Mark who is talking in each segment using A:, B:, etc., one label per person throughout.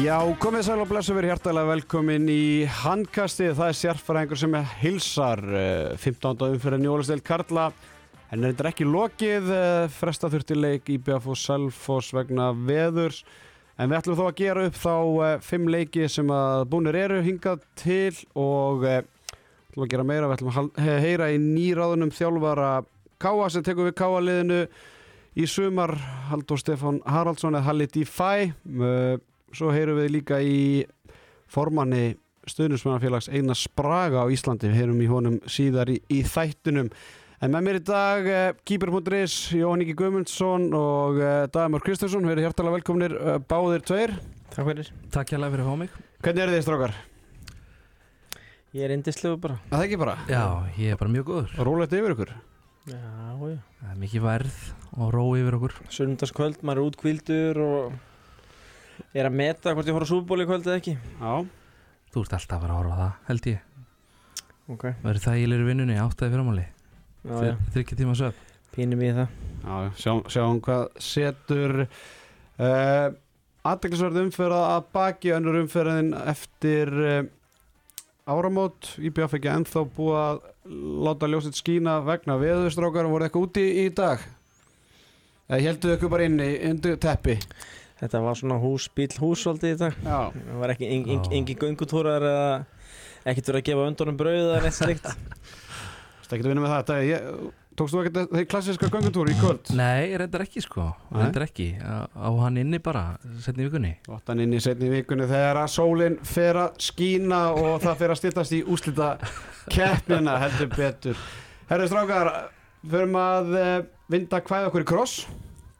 A: Já, komið sæl og blessu verið hjartalega velkomin í handkastið. Það er sérfæraðingur sem hilsar 15. umfyrir Njólastil Karla. En þetta er ekki lokið, eh, fresta þurfti leik í BF og Selfos vegna veðurs. En við ætlum þó að gera upp þá eh, fimm leiki sem að búinir eru hingað til og eh, ætlum að gera meira. Við ætlum að heyra í nýráðunum þjálfara Káa sem tekur við Káa liðinu í sumar. Haldur Stefán Haraldsson eða Halli D.Fæ. Svo heyrum við líka í formanni stuðnismannafélags Einar Spraga á Íslandi. Við heyrum í honum síðar í, í þættunum. En með mér í dag, uh, Kýper.is, Jóhann Ingi Guðmundsson og uh, Dagmar Kristjánsson. Við erum hjartalega velkomnir uh, báðir tveir.
B: Takk fyrir.
C: Takk hjá fyrir að fá mig
A: Hvernig eru þið strákar?
B: Ég er indislegu bara.
A: Það er ekki bara.
C: Já, ég er bara mjög góður
A: Og rólegt yfir ykkur.
B: Já, já.
C: Er mikið verð og ró yfir okkur
B: Sunnudagskvöld, maður er útkvildur og er að meta hvort ég horf á súbóli kvöld eða ekki.
A: Já.
C: Þú ert alltaf að fara að horfa á það, held ég
B: Ok.
C: Verður það í liru vinnunni, áttaði fyrramáli. Þryggja tíma söp
B: Pínum í það.
A: Já, sjáum, sjáum hvað setur uh, aðdeklisverð umferða að baki önnur umferðin eftir uh, áramót IBF ekki ennþá búið að láta ljósið skína vegna veðustrákar og voru eitthvað úti í dag eða heldur ykkur bara inni undir teppi
B: Þetta var svona hús, bíl húsvaldi í dag. Það var ekki eng, eng,
C: Já.
B: engi göngutúrar eða ekkert verið að gefa öndunum brauð eða neitt slikt.
A: það getur vinna með þetta ég, Tókst þú ekkert þeir klassiska göngutúr í kvöld?
C: Nei, reyndar ekki sko. Reyndar ekki, á, á hann inni bara Setni vikunni
A: Óttan inn í setni vikunni þegar að sólinn fer að skína og það fer að styttast í úslita keppnina heldur betur. Herru strákar, förum að uh, vinda hvað okkur í kross.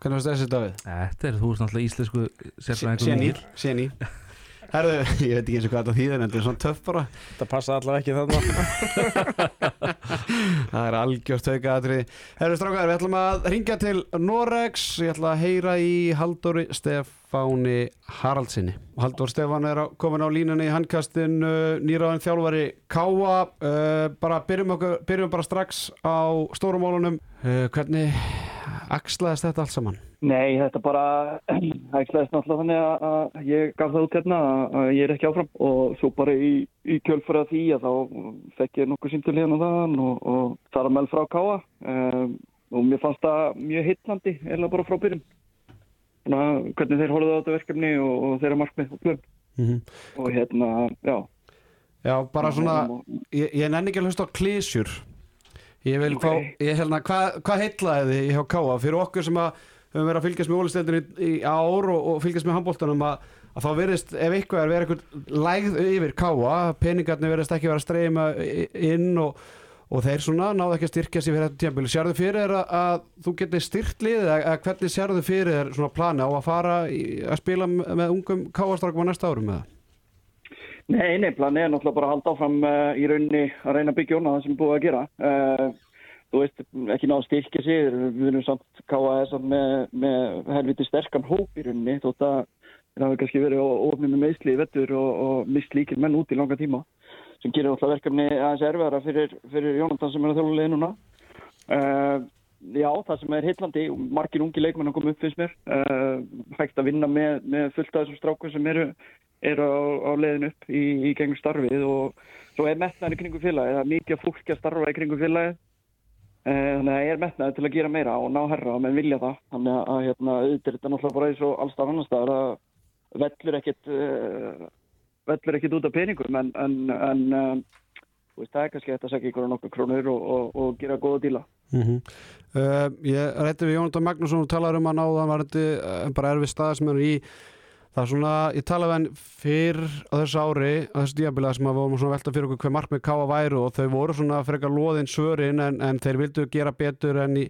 A: Hvernig varst þessi Davíð?
C: Þetta er, þú ert náttúrulega íslensku sérfræðingur
A: Séni. Herru, ég veit ekki eins og hvað þetta þýðir en þetta er svona töff bara.
B: Það passa allavega ekki þarna.
A: Það er algjört aukaðatri. Herru strákar, við ætlum að ringja til Norex. Ég ætla að heyra í Halldóri Stefáni Haraldsinni. Og Halldór Stefán er kominn á línunni í handkastin nýraðan þjálfari Káa. Uh, bara byrjum, okkur, byrjum bara strax á stórumólunum. Uh, hvernig axlaðist þetta allt saman?
D: Nei, þetta bara ægslaðist náttúrulega þannig að, að ég gaf það út hérna að, að ég er ekki áfram og svo bara í, í kjölfara því að þá fekk ég nokkuð síntil hérna þaðan og, og þar að mell frá Káa um, og mér fannst það mjög hitlandi eða bara frá byrjun Svona, hvernig þeir horfðu á þetta verkefni og, og þeirra markmið og
A: Mm -hmm.
D: og hérna, já
A: Já, bara svona, ég, ég nenni ekki að hlusta á klísjur. Ég vil fá, ég hérna, hvað hva heitlaði þið hjá Káa? Fyrir okkur sem að höfum verið að fylgjast með ólisteldinu í, í ár og, og fylgjast með handbóltanum að, að þá verðist, ef eitthvað er verið eitthvað lægð yfir Káa, peningarnir verðist ekki vera að streyma inn og, og þeir svona náðu ekki að styrkja sér fyrir þetta tjambili. Sérðu fyrir þér að, að þú getur styrt liðið eða eða hvernig sérðu fyrir þér svona plani á að fara í, að spila með, með ungum Káastrákum á næsta árum með það?
D: Nei, nei, planið er náttúrulega bara að halda áfram uh, í rauninni að reyna að byggja óna það sem búið að gera. Uh, þú veist, ekki náðu styrkja sig, við erum samt KAS með, með helviti sterkan hóp í rauninni, þótt að það hafi kannski verið ofnið með meðsli í vettur og, og mist líkir menn út í langa tíma, sem gerir alltaf verkefni aðeins erfiðara fyrir, fyrir Jónatan sem er að þjóla leiði núna. Uh, já, það sem er heitlandi, margir ungi leikmenn að koma upp fyrst mér, hægt að vinna með, með fullt af þessum strákum sem eru eru á, á leiðin upp í, í gengum starfið og svo er metnaður í kringum félagið, það er mikið af fólki að starfa í kringum félagið. Eh, þannig að það er metnaður til að gera meira og ná herra og menn vilja það. Þannig að, hérna, auðvitað er þetta náttúrulega bara eins og allstað annar staðar að vellur ekkit uh, vellur ekkit út af peningum en, en, en þú veist, það er kannski þetta að segja ykkur á nokkuð krónur og, og, og gera góða díla.
A: Mm uh, ég rætti við Jónatan Magnússon og talaði um að náðan var þetta bara erfið stað sem hann er í það er svona, ég talaði hann fyrr á þessu ári, á þessu díabila sem að vorum svona að velta fyrir okkur hver markmið káa væru og þau voru svona frekar loðin svörin en, en þeir vildu gera betur enn í,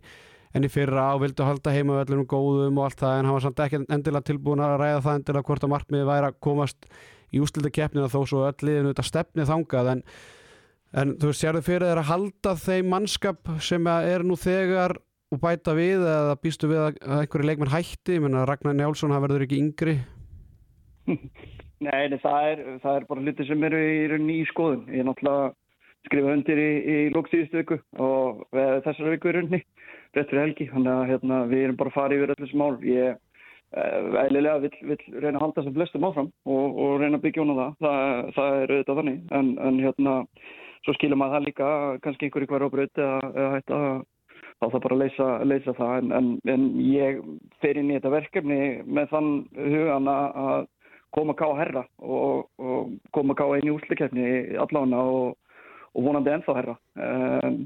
A: en í fyrra og vildu halda heima vellunum góðum og allt það en hann var samt ekki endilega tilbúin að ræða það endilega hvort að markmiði væri að komast í úslita keppnina þó svo öll liðinu þetta stefnið þangað en En þú veist, sérðu fyrir þér að halda þeim mannskap sem að er nú þegar og bæta við eða býstu við að að einhverju leikmenn hætti, ég menna Ragnar Njálsson hann verður ekki yngri
D: Nei, nei það, er, það er bara hluti sem eru í rauninni í skoðun. Ég er náttúrulega skrifa undir í, í lókstíðustu viku og eða þessari viku í rauninni, rétt fyrir helgi. Þannig að hérna, við erum bara að fara yfir öll þessu mál. Ég uh, eðlilega vill, vill reyna að halda sem flestum áfram og, og reyna að byggja hún á það. það. Það er auðvitað þannig. En, en hérna, svo skilur maður það líka, kannski einhverju hver á eða, eða hætta þá það bara að leysa, leysa það. En, en, en ég fer inn í þetta verkefni með þann hugan að að koma ká að herra og, og koma ká einn í úslikefni allána og, og vonandi ennþá herra. Um,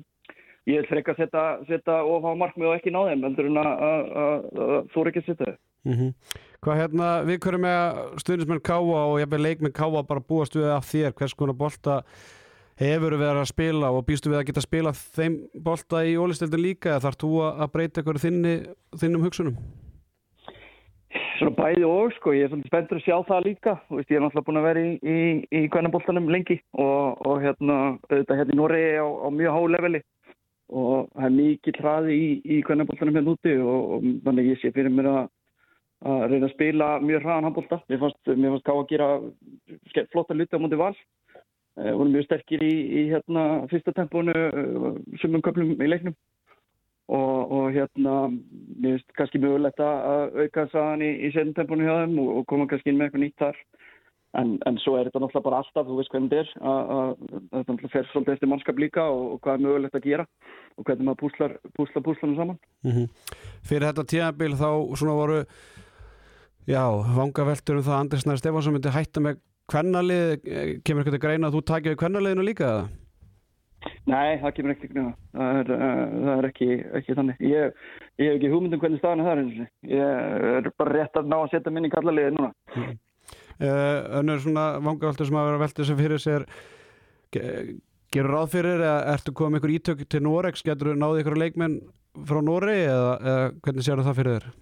D: ég vil frekka setja, setja of á markmið og ekki ná þeim heldur en að, að, að, að þú er ekki að setja þau.
A: Mm Hvað hérna, við hverjum með stuðnismenn Káa og ég með Káa bara búast við af þér, hvers konar bolta hefur verið að spila og býstu við að geta spila þeim bolta í ólistildin líka þarf þú að breyta eitthvað þinnum hugsunum?
D: Svona bæði og sko, ég er svolítið spenntur að sjá það líka og veist, ég er náttúrulega búin að vera í, í, í kvænaboltanum lengi og, og hérna, auðvitað hérna í Noregi á, á mjög há leveli og það er mikið hraði í, í kvænaboltanum hérna úti og, og þannig ég sé fyrir mér að, að reyna að spila mjög hraðan handbolta. Mér fannst, fannst ká að gera flotta luti á móti val. Uh, voru mjög sterkir í, hérna fyrsta tempónu uh, sumum köplum í leiknum og, og hérna mér finnst kannski mögulegt að auka saðan í, í setjum tempónu hjá þeim og, og koma kannski inn með eitthvað nýtt þar. En, en svo er þetta náttúrulega bara alltaf þú veist hvernig þetta er að, þetta náttúrulega fer svolítið eftir mannskap líka og, og hvað er mögulegt að gera og hvernig maður púslar, púslar púslanum saman.
A: Mm Fyrir þetta tíðanbíl þá svona voru já, vangaveltur um það að Andris Nær Stefánsson myndi hætta með kvennalið, kemur eitthvað greina að þú takja við kvennaliðinu líka eða?
D: Nei, það kemur ekki grunna. Það er, uh, það er ekki, ekki þannig. Ég, ég hef ekki hugmyndum hvernig staðan er það því. Ég er bara rétt að ná að setja minni kallaliði núna.
A: Uh, önnur svona vangaveltur sem að vera veltið sem fyrir sér ge- gerur ráð fyrir eða ertu komið ykkur ítök til Norex, getur þú náðið ykkur leikmenn frá Noregi eða, eða hvernig séu það fyrir þér?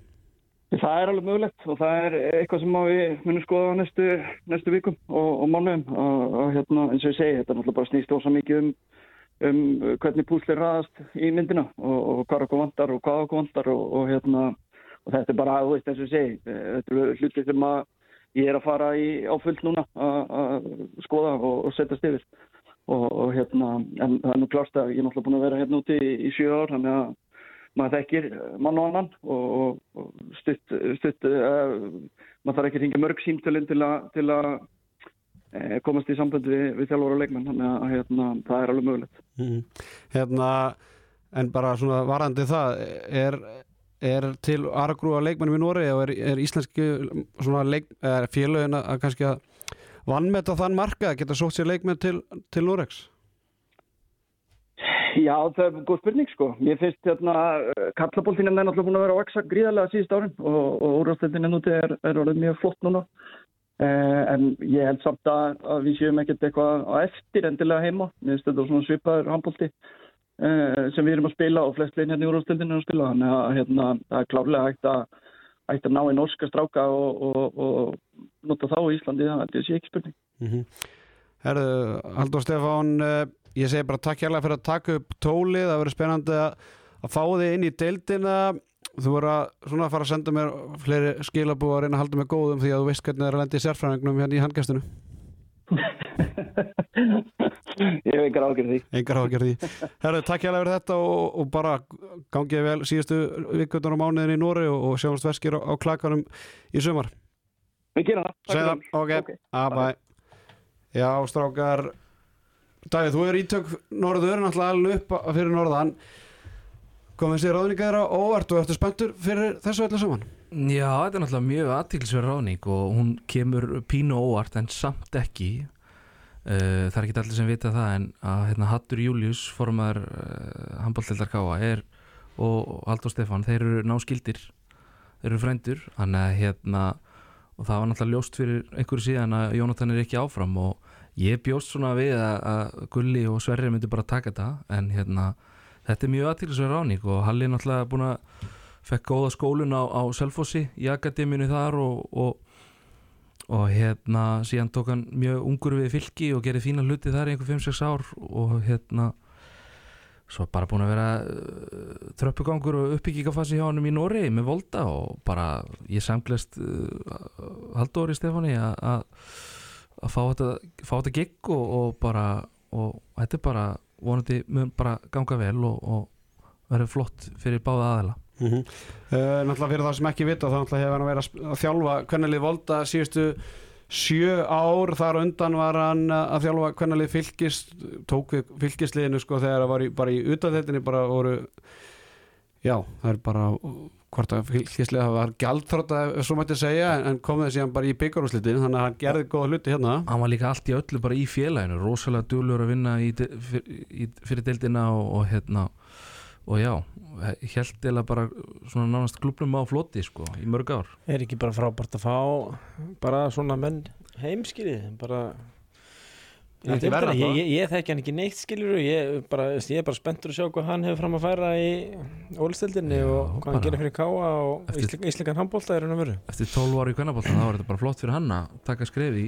D: Það er alveg mögulegt og það er eitthvað sem við munum skoða á næstu, næstu vikum og, og mánuðum og, og hérna eins og ég segi, þetta er náttúrulega bara snýst ósa mikið um, um hvernig púslir raðast í myndina og, og hvað okkur vantar og hvað okkur vantar og, og hérna og þetta er bara, þú veist, eins og segi, þetta er hluti sem að ég er að fara í áfullt núna að skoða og, og setjast yfir. Og, hérna, en það er nú klárst að ég er náttúrulega búin að vera hérna úti í, í sjö ár, þannig að maður þekkir mann og annan og, stutt, stutt uh, maður þarf ekki að ringja mörg símtölinn til að, uh, komast í samband við, við þjálfur og leikmenn þannig að hérna, það er alveg mögulegt
A: Mm. Hérna, en bara svona varandi það, er, er til aragrúa leikmennum í Noregi og er, er íslenski er félögin að kannski að vannmeta þann marka að geta sótt sér leikmenn til, til Noregs?
D: Já, það er góð spurning sko. Mér finnst hérna, kallaboltinn er náttúrulega búin að vera að vaksa gríðarlega síðust árin og, og úrvastöldin ennúti er, er orðið mjög flott núna. Eh, en ég held samt að, að við séum ekkert eitthvað á eftir endilega heima. Mér finnst þetta svona svipaður handbolti eh, sem við erum að spila og flest leginn hérna í úrvastöldin er að spila. Þannig að hérna, það er klárlega hægt að, hægt að ná í norska stráka og, og, og nota þá í Íslandi. Það sé ekki spurning.
A: Mm Herðu, Haldur Stefán, uh, ég segi bara takk hérlega fyrir að taka upp tólið, það verður spennandi að, fá þig inn í deildina. Þú verður að, svona, fara að senda mér fleiri skilabú að reyna að halda mig góðum því að þú veist hvernig það er að lenda í sérfræðingnum hérna í handgæstinu.
D: ég hef engar ágjörð því.
A: Engar því. Herðu, takk hérlega fyrir þetta og, og bara gangið vel síðustu vikundur á mánuðin í Nóri og, og sjáumst veskir á, á klakanum í sumar.
D: Við gerum það.
A: Ok,
D: Ok.
A: abæ Já, strákar Dæði, þú er ítök norður náttúrulega alveg upp fyrir norðan komið sér ráðninga þeirra óvart og eftir spenntur fyrir þessu öllu saman?
C: Já, þetta er náttúrulega mjög aðtíklisverð ráðning og hún kemur pínu óvart en samt ekki. Uh, það er ekki allir sem vita það en að hérna, Hattur Július formar uh, handbóltildar Káa er og Haldur Stefán, þeir eru náskildir þeir eru að hérna og það var náttúrulega ljóst fyrir einhverju síðan að Jónatan er ekki áfram og ég bjóst svona við að Gulli og Sverri myndi bara taka þetta en hérna þetta er mjög aðtíklisverð ráðning og Halli er náttúrulega búin að fekk góða skólun á, á Selfossi í akademínu þar og, og, og hérna síðan tók hann mjög ungur við fylki og gerði fína hluti þar í einhver 5-6 ár og hérna svo bara búin að vera uh, tröppugangur og uppbyggingafassi hjá hann í Nóri með volda og bara ég samglest uh, Halldóri Stefáni að- fá þetta, þetta gigg og, og bara og þetta er bara vonandi mun bara ganga vel og, og verður flott fyrir báða aðela
A: Mm náttúrulega fyrir það sem ekki vita þá hefur hann verið að þjálfa kvennalið Volta síðustu sjö ár. Þar undan var hann að þjálfa kvennalið fylgis tók við fylgisliðinu sko þegar það var í, bara í utaþettinni bara voru já það er bara hvort að fylgisliða var gjaldþrótt ef svo mætti segja en, en kom það síðan bara í byggarúslitin þannig að hann gerði góða hluti hérna.
C: Hann var líka allt í öllu bara í félaginu rosalega djúlur að vinna í, í, fyrir deildina og, og hérna og já, held eða bara svona nánast klubnum á floti sko, í mörg ár.
B: Er ekki bara frábært að fá bara svona menn heimskýri bara ég, ég, ég þekki hann ekki neitt skilur ég, bara, ég er bara spenntur að sjá hvað hann hefur fram að færa í ólistildinni
C: Já,
B: og hvað hann gerir fyrir káa og Íslingan handbólta er hann að veru
C: eftir 12 ári í kvennabóltan þá var þetta bara flott fyrir hann að taka skref í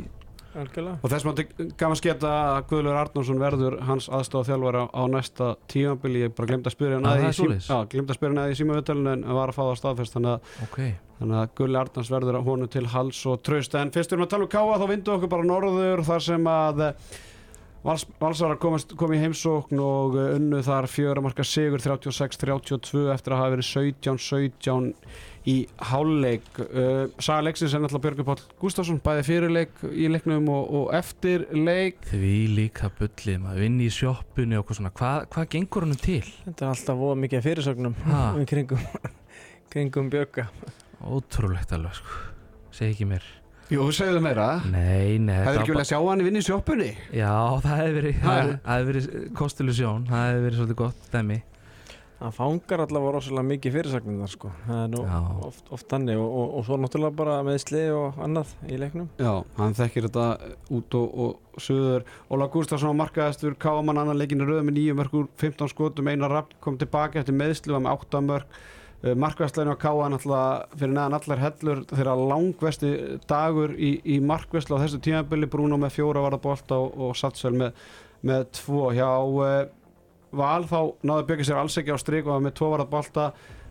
B: algjörlega.
A: Og þess maður gaman sketa að Guðlur Arnónsson verður hans aðstofa þjálfara á næsta tímabili, ég bara glemt að spyrja hann
C: Ah,
A: að í að spyrja hann að í síma viðtölinu en var að fá það staðfest. Þannig að,
C: ok,
A: þannig að Guðli Arnóns verður honum til hals og tröst en fyrst við erum að tala um káa þá vindu okkur bara norður þar sem að eh, Vals, Valsara komast, kom í heimsókn og eh, unnu þar fjögramarka sigur 36-32 eftir að hafa verið 17-17 í hálfleik. Uh, Saga leiksins er náttúrulega Björgur Páll Gustafsson bæði fyrirleik í leiknum og, og eftir leik
C: því líka bullið maður vinn í sjoppunni og hvað svona hvað hva gengur hann til?
B: þetta er alltaf voða mikið af fyrirsögnum í kringum, kringum bjögga
C: ótrúlegt alveg sko. Segi ekki mér.
A: Jú, segðu meira.
C: Nei, nei,
A: Hefur
C: þetta
A: ekki viljað sjá hann í vinni í sjoppunni?
C: Já, það hefði verið, það það hefði verið kostileg sjón, það hefði verið svolítið gott dæmi.
B: Hann fangar allavega rosalega mikið fyrirsögnum þar sko. Það er nú oft, oft þannig og, og, og svo náttúrulega bara meðsli og annað í leiknum.
A: Já, hann þekkir þetta út og, og suður. Óla Gustafsson markaðistur Káman annan leikinu röðum með nýju mörgur 15 skotum, einar rapp kom tilbaka eftir meðslu var með 8 mörg markvæsleinu á Káa náttúrulega fyrir neðan allar hellur. Þeirra langvesti dagur í, í markvæslu á þessu tímabili. Bruno með fjóra varða bolta og, og Satsel með, með tvo. Hjá uh, Val þá náði Björki sér alls ekki á strik og var með tvo varða bolta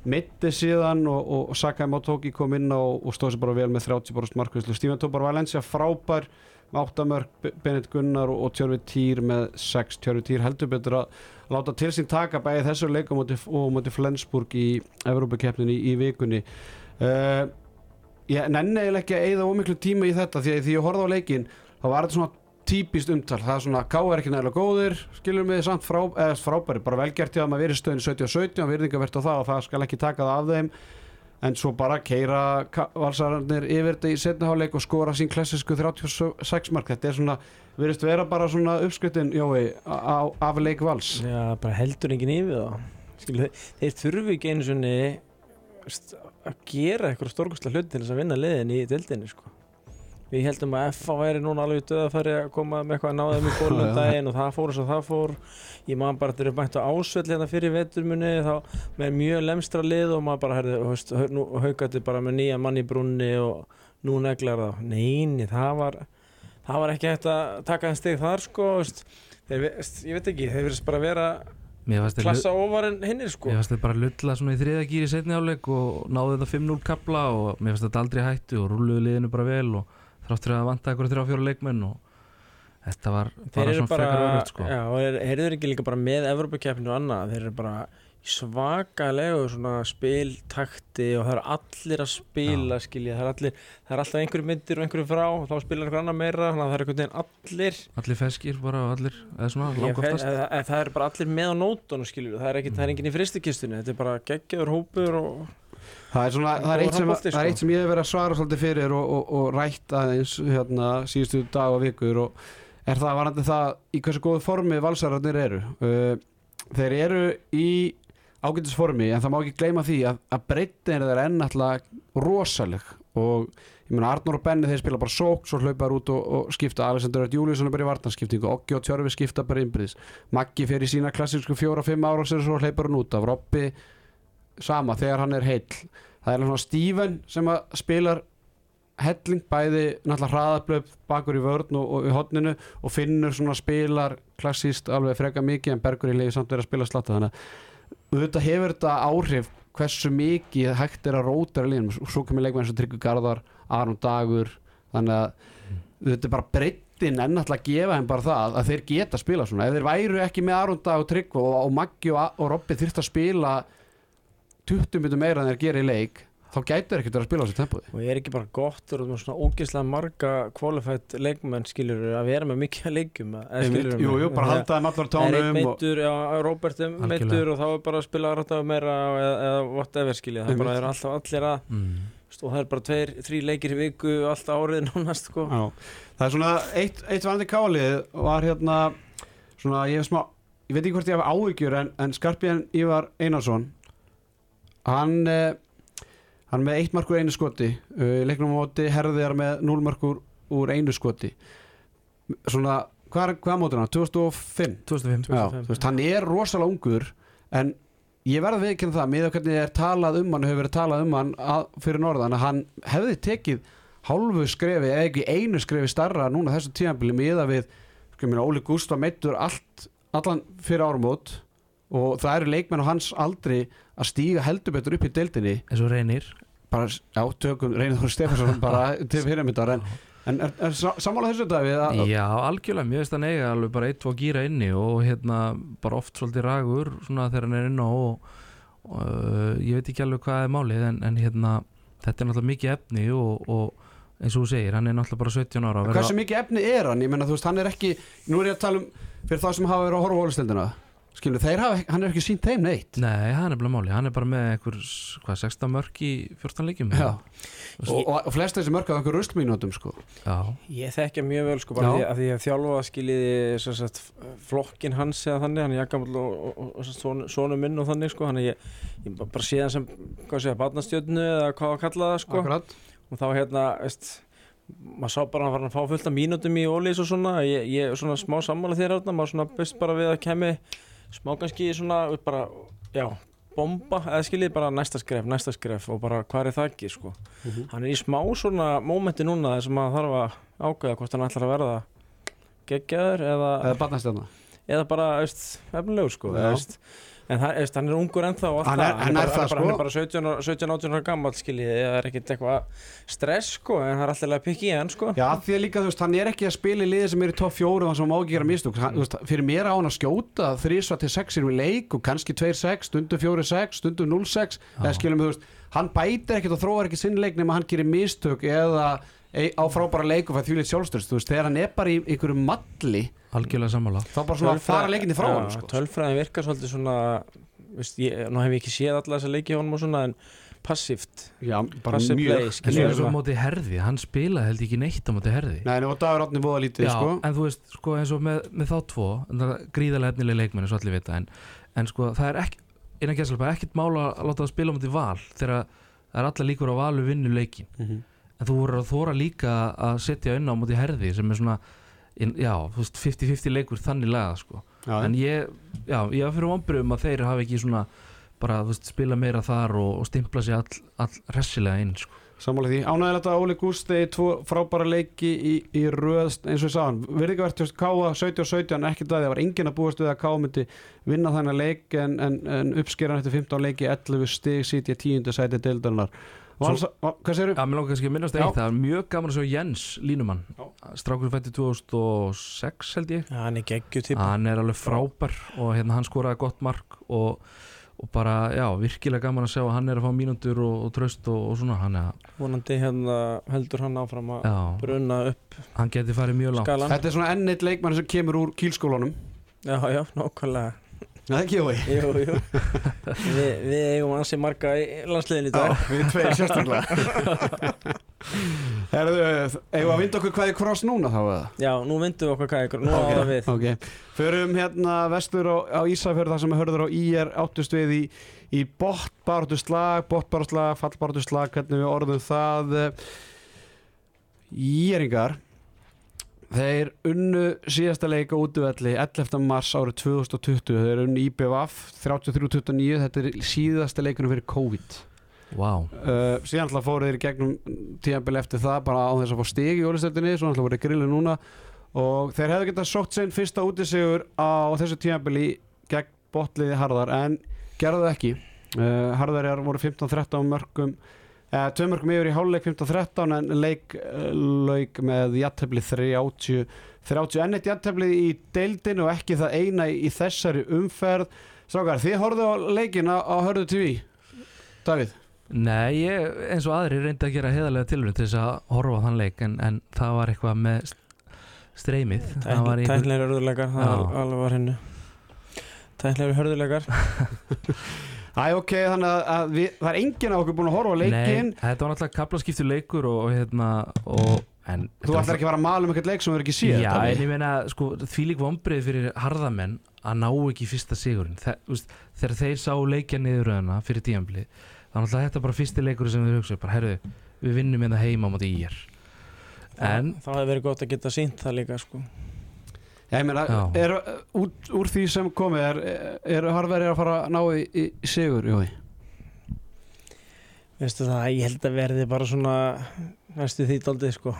A: mitti síðan og, og, Sakai Motoki kom inn og, og stóð sér bara vel með 30% markvæslu Stífan Tópar Valencia frábær með 8 mörg, Bennett Gunnar og, Tjörfi Týr með 6 Tjörfi Týr heldur betur að láta til sín taka bæði þessu leikum og móti Flensburg í Evrópakeppninni í, í vikunni. Uh, ég nenni eiginlega ekki að eyða ómiklu tíma í þetta því að því ég horfði á leikin þá var þetta svona típist umtal. Það er svona K er ekki nægilega góðir skilur mig samt frá, eða frábæri bara velgert hjá að maður verið stöðin 17-17 virðingavert á það og það skal ekki taka það af þeim. En svo bara keira valsararnir yfir þetta í setniháleik og skora sín klassisku 36 mark. Þetta er svona, verðist vera bara svona uppskriftin, Jói, af leik vals.
B: Já, bara heldur enginn yfir það Skilu, þeir þurfi ekki einu svonni að gera eitthvað stórkostlega hluti til þess að vinna liðin í deildinni sko. Við heldum að FA væri núna alveg döð að fara að koma með eitthvað að náða þeim í bólum daginn og það fór og það fór. Ég maður bara þeir eru bænt á ásvell hérna fyrir veturmunni þá með mjög lemstra lið og maður bara nú haugati bara með nýja mann í brunni og nú neglar það. Neini, það var það var ekki hægt að taka einn steg þar sko, þeir, ég veit ekki þeir verðist bara að vera klassa ofar en hinnir sko.
C: Mér fannst þeir bara lulla svona í þriða gýri setni áleik og náðu þetta 5-0 kapla og mér fannst þetta aldrei hættu og rúluðu liðinu bara vel og þráttur að vanta eitthvað þrjá fjóra leikmenn og þetta var
B: þeir
C: bara
B: eru
C: svona frekar örugt sko.
B: já, og er, eru þeir ekki líka bara með Evropakeppinu og annað, þeir eru bara svakalegu svona spiltakti og það eru allir að spila skilja, það er allir, það er alltaf einhverju myndir og einhverju frá og þá spilar einhver annar meira þannig að það er einhvern veginn allir
C: Allir feskir bara og allir eða svona
B: Ég,
C: langt
B: fe,
C: oftast
B: það, það, það er bara allir með á nótunum skilju, það er, ekki, það er enginn í fristikistunni þetta er bara geggjaður hópur og
A: Það er, svona, það, er eitt sem, það er eitt sem ég hef verið að svara svolítið fyrir og, og, og rætt aðeins hérna, síðustu dag og vikur og er það varandi það í hversu góðu formi valsararnir eru. Þeir eru í ágætis formi en það má ekki gleyma því að, að breytin er enn alltaf rosaleg og ég meina Arnur og Benni þeir spila bara sók svo hlaupar út og, og skipta. Alexander Júliusson er bara í vartanskiptingu Oggi og Tjörfi skipta bara innbyrðis. Maggi fer í sína klassísku fjóra-fimm ára og svo hlaupar hann út af. Robby sama þegar hann er heill. Það er svona Steven sem spilar helling bæði náttúrulega hraðablöf bakur í vörn og, og í hotninu og finnur svona spilar klassíst alveg freka mikið en Bergur í leiði samt verið að spila slatta þannig að auðvitað hefur þetta áhrif hversu mikið hægt er að róta í liðnum og svo kemur leikmenn sem Tryggur Garðar Aron Dagur þannig að þetta er bara breyttin enn alltaf að gefa þeim bara það að þeir geta að spila svona. Ef þeir væru ekki með Aron Dag og Tryggva og, og Maggi og, og Robby þyrft að spila 20 minnum meira en þeir gera í leik þá gætur ekkert verið að spila á þessu tempói.
B: Og ég er ekki bara gott og svona ógeðslega marga qualified leikmenn skilur að vera með mikið að skilurðu
A: Jú, jú, bara
B: Þegar
A: halda þeim allar á
B: það er
A: tónum
B: meittur, já, Robert er meittur og þá er bara að spila rættaðu meira eða, eða whatever skilja, það bara er alltaf allir að
C: mm.
B: og það er bara tveir, þrý leikir í viku alltaf árið nánast sko.
A: Það er svona eitt, eitt varandi kálið var hérna svona ég hef smá, ég veit ekki hvort ég hef áhyggjur en, en Skarpján Ívar Einarsson hann eh, hann með eitt markur einu skoti uh, í leiknum á móti herðir með 0 markur úr einu skoti svona, hvað, hvað mótur hann? 2005?
C: 2005
A: Já, þú veist, hann er rosalega ungur en ég verði að viðkynna það með hvernig er talað um hann hefur verið talað um hann að, fyrir norðan að hann hefði tekið hálfu skrefi eða ekki einu skrefi starra núna þessu tíðanbili miða við sko, Óli Gústa meittur allt allan fyrir árumót og það eru leikmenn á hans aldri að stíga heldur betur upp í deildinni.
C: Eins og reynir.
A: Bara, já, tökum Reynir Þór Stefansson bara til fyrirmyndar. En, en er, er sa- sammála þessu dag við að,
C: Já, algjörlega, mér finnst hann eiga alveg bara eitt, tvo gýra inni og hérna bara oft svolítið ragur svona þegar hann er inn á og, og uh, ég veit ekki alveg hvað er málið en, en hérna þetta er náttúrulega mikið efni og, og eins og þú segir, hann er náttúrulega bara 17 ára og
A: Hversu mikið efni er hann? Ég menna, þú veist, hann er ekki Nú er ég að tala um fyrir þá sem hafa verið að á hólistendina Skilu, þeir hafa, hann er ekki sínt þeim neitt.
C: Nei, hann er bara máli, hann er bara með einhver, hvað, 16 mörk í 14 leikjum?
A: Já, og, og, og flest þessi mörk á einhver rustmínútum, sko.
C: Já,
B: Ég þekkja mjög vel sko bara því að því að þjálfa skiljiði sem sagt, flokkin hans eða þannig hann er jakkamall og, og, og, og sonu, minn og þannig sko hann er ég, ég bara sé hann sem hvað segja barnastjörnu eða hvað að kalla það sko.
A: Akkurat.
B: Og þá hérna veist, maður sá bara að hann var að fá fullt af mínútum í ólís og svona ég, ég er svona smá sammála þér átna maður svona best bara við að kemi smá kannski svona bara já bomba eða skiljið bara næsta skref, næsta skref og bara hvað er það ekki sko
A: Mhm.
B: hann er í smá svona mómenti núna þar sem maður þarf að ákveða hvort hann ætlar að verða geggjaður eða,
A: Eða
B: eða bara efnilegur sko
A: Já.
B: En það, veist, hann er ungur ennþá
A: Hann er-
B: það.
A: hann er
B: bara,
A: það,
B: bara,
A: sko.
B: hann er bara 17 og- 17-18 ára gammal skiljið það er ekkert eitthvað stress sko en það er alltaf að pikki í hann sko.
A: Já, því að líka, þú veist, hann er ekki að spila í liði sem er í topp fjóru og hann sem má ekki gera mistúk Fyrir mér á hann að skjóta þrísva til sexir við leik og kannski 2-6, stundum 4-6, stundum 0-6 eða skilum, þú veist, hann bætir ekkert og þróar ekki sinn leik nema hann gerir mistök eða á frábæra leik og fæð þvílið sjálfstyrst, þú veist, þegar hann er bara í einhverju malli,
C: algjörlega sammála.
A: Þá bara svona fara leikinni frá hann, sko.
B: tölfræðin virkar svolítið svona veist, ég, nú hef ég ekki séð alla þessa leiki honum og svona en passíft
A: mjög.
B: play,
C: En
B: við
C: er svo
B: svona.
C: móti herði, hann spilaði held ekki neitt á móti herði.
A: Nei, og dagur átni búða lítið,
C: Já,
A: sko.
C: en þú veist, sko eins og með, með þá tvo en það er gríðarlega efnilega leikmenn svo allir vita en, en sko það er ekki innan gæslega ekkert mála að láta það spila á móti val þegar það er alla líkur á valu vinnu leikin
A: Mhm.
C: en þú voru að þóra líka að setja inn á móti herði sem er svona in, já, þú veist, 50-50 leikur þannig laga sko. En ég, já, ég var fyrir vombriðum að þeir hafa ekki svona bara, veist, spila meira þar og, og stimpla sig all, all ressilega inn sko.
A: Sammála því, ánægilegt að Óli Gústi tvo frábæra leiki í, í röð eins og ég sagði, virðingavert Káa 17-17, ekki það, það var enginn að búast við að Káa myndi vinna þannig leik en, en, en uppskeran eftir 15 leiki 11 stig sítja 10. sæti deildarinnar Va, Hvað segirðu?
C: Já, mér langar kannski að minnast eitt, það er mjög gaman að sjá Jens Línumann. Strákur fætti 2006 held ég.
B: Já, hann er geggju típa
C: hann er alveg frábær og hérna hann skoraði gott mark og, og bara, já, virkilega gaman að sjá að hann er að fá mínútur og, og tröst og, og svona, hann, er,
B: vonandi hérna heldur hann áfram að
C: já,
B: brunna upp
C: hann geti farið mjög langt.
B: skalan
A: Þetta er svona enn eitt leikmann sem kemur úr kýlskólanum.
B: Já, já, nákvæmlega
A: Er ekki Jói.
B: Jú, jú. Vi, Við eigum ansi marga í landsliðin í dag.
A: Við tveir sérstaklega. Herðu, eigum við að vinda okkur hvað er kross núna þá eða?
B: Já, nú vindum við okkar hvað ykkur, nú
A: Ok,
B: ára við.
A: Ok, förum hérna vestur á, á Ísafjörð þar sem við hörður á IR áttust við í, í bóttbáratu slag, bóttbáratu slag, fallbáratu slag, hvernig við orðum það. Íringar Þeir unnu síðasta leika útvelli 11. mars árið 2020 Þeir unnu IBVF 33-29 Þetta er síðasta leikunum fyrir COVID.
C: Wow.
A: uh, síðan alltaf fóru þeir í gegnum tíðanbili eftir það bara á þess að fá stig í ólistöldinni svo alltaf voru grillu núna. Og þeir hefðu getað sótt sinn fyrsta útisigur á þessu tíðanbili gegn botliði Harðar en gerðu ekki. Uh, Harðar voru 15-13 mörgum Uh, tvö mörgum yfir í hálfleik 15-13 en leik uh, lauk með jættefli 30 30 enn eitt jættefli í deildinu og ekki það eina í, þessari umferð. Strákar, þið horfðu á leikina á Hörðu TV Davíð?
C: Nei, ég, eins og aðri reyndi að gera heiðarlega tilvæm til þess að horfa á þann leik en, en það var eitthvað með st- streymið. Það var einhver,
B: Tæknilega hörðuleikar, það var hennu Tæknilega hörðuleikar
A: Æ, ok, þannig að, að við, það er enginn á okkur búin að horfa á leikinn.
C: Nei, þetta var náttúrulega kaplaskiptu leikur og, og hérna og, en,
A: Þú ætlar ekki að fara að mala um eitthvað leik sem þú er ekki séð
C: Já, en ég meina, sko, því lík vombrið fyrir harðamenn að ná ekki fyrsta sigurinn. Þe, úst, þegar þeir sá leikja niðuröðuna fyrir tíambli þá er náttúrulega þetta bara fyrsti leikur sem við hugsa bara, herru, við vinnum hérna heima á móti í er en
B: Það hefði verið gott að geta sínt það líka sko.
A: Já, ég meina, er, út, úr því sem komið er, er harverið að fara að ná í, í, í sigur, Jói?
B: Veistu það, ég held að verði bara svona næstu því daldið sko.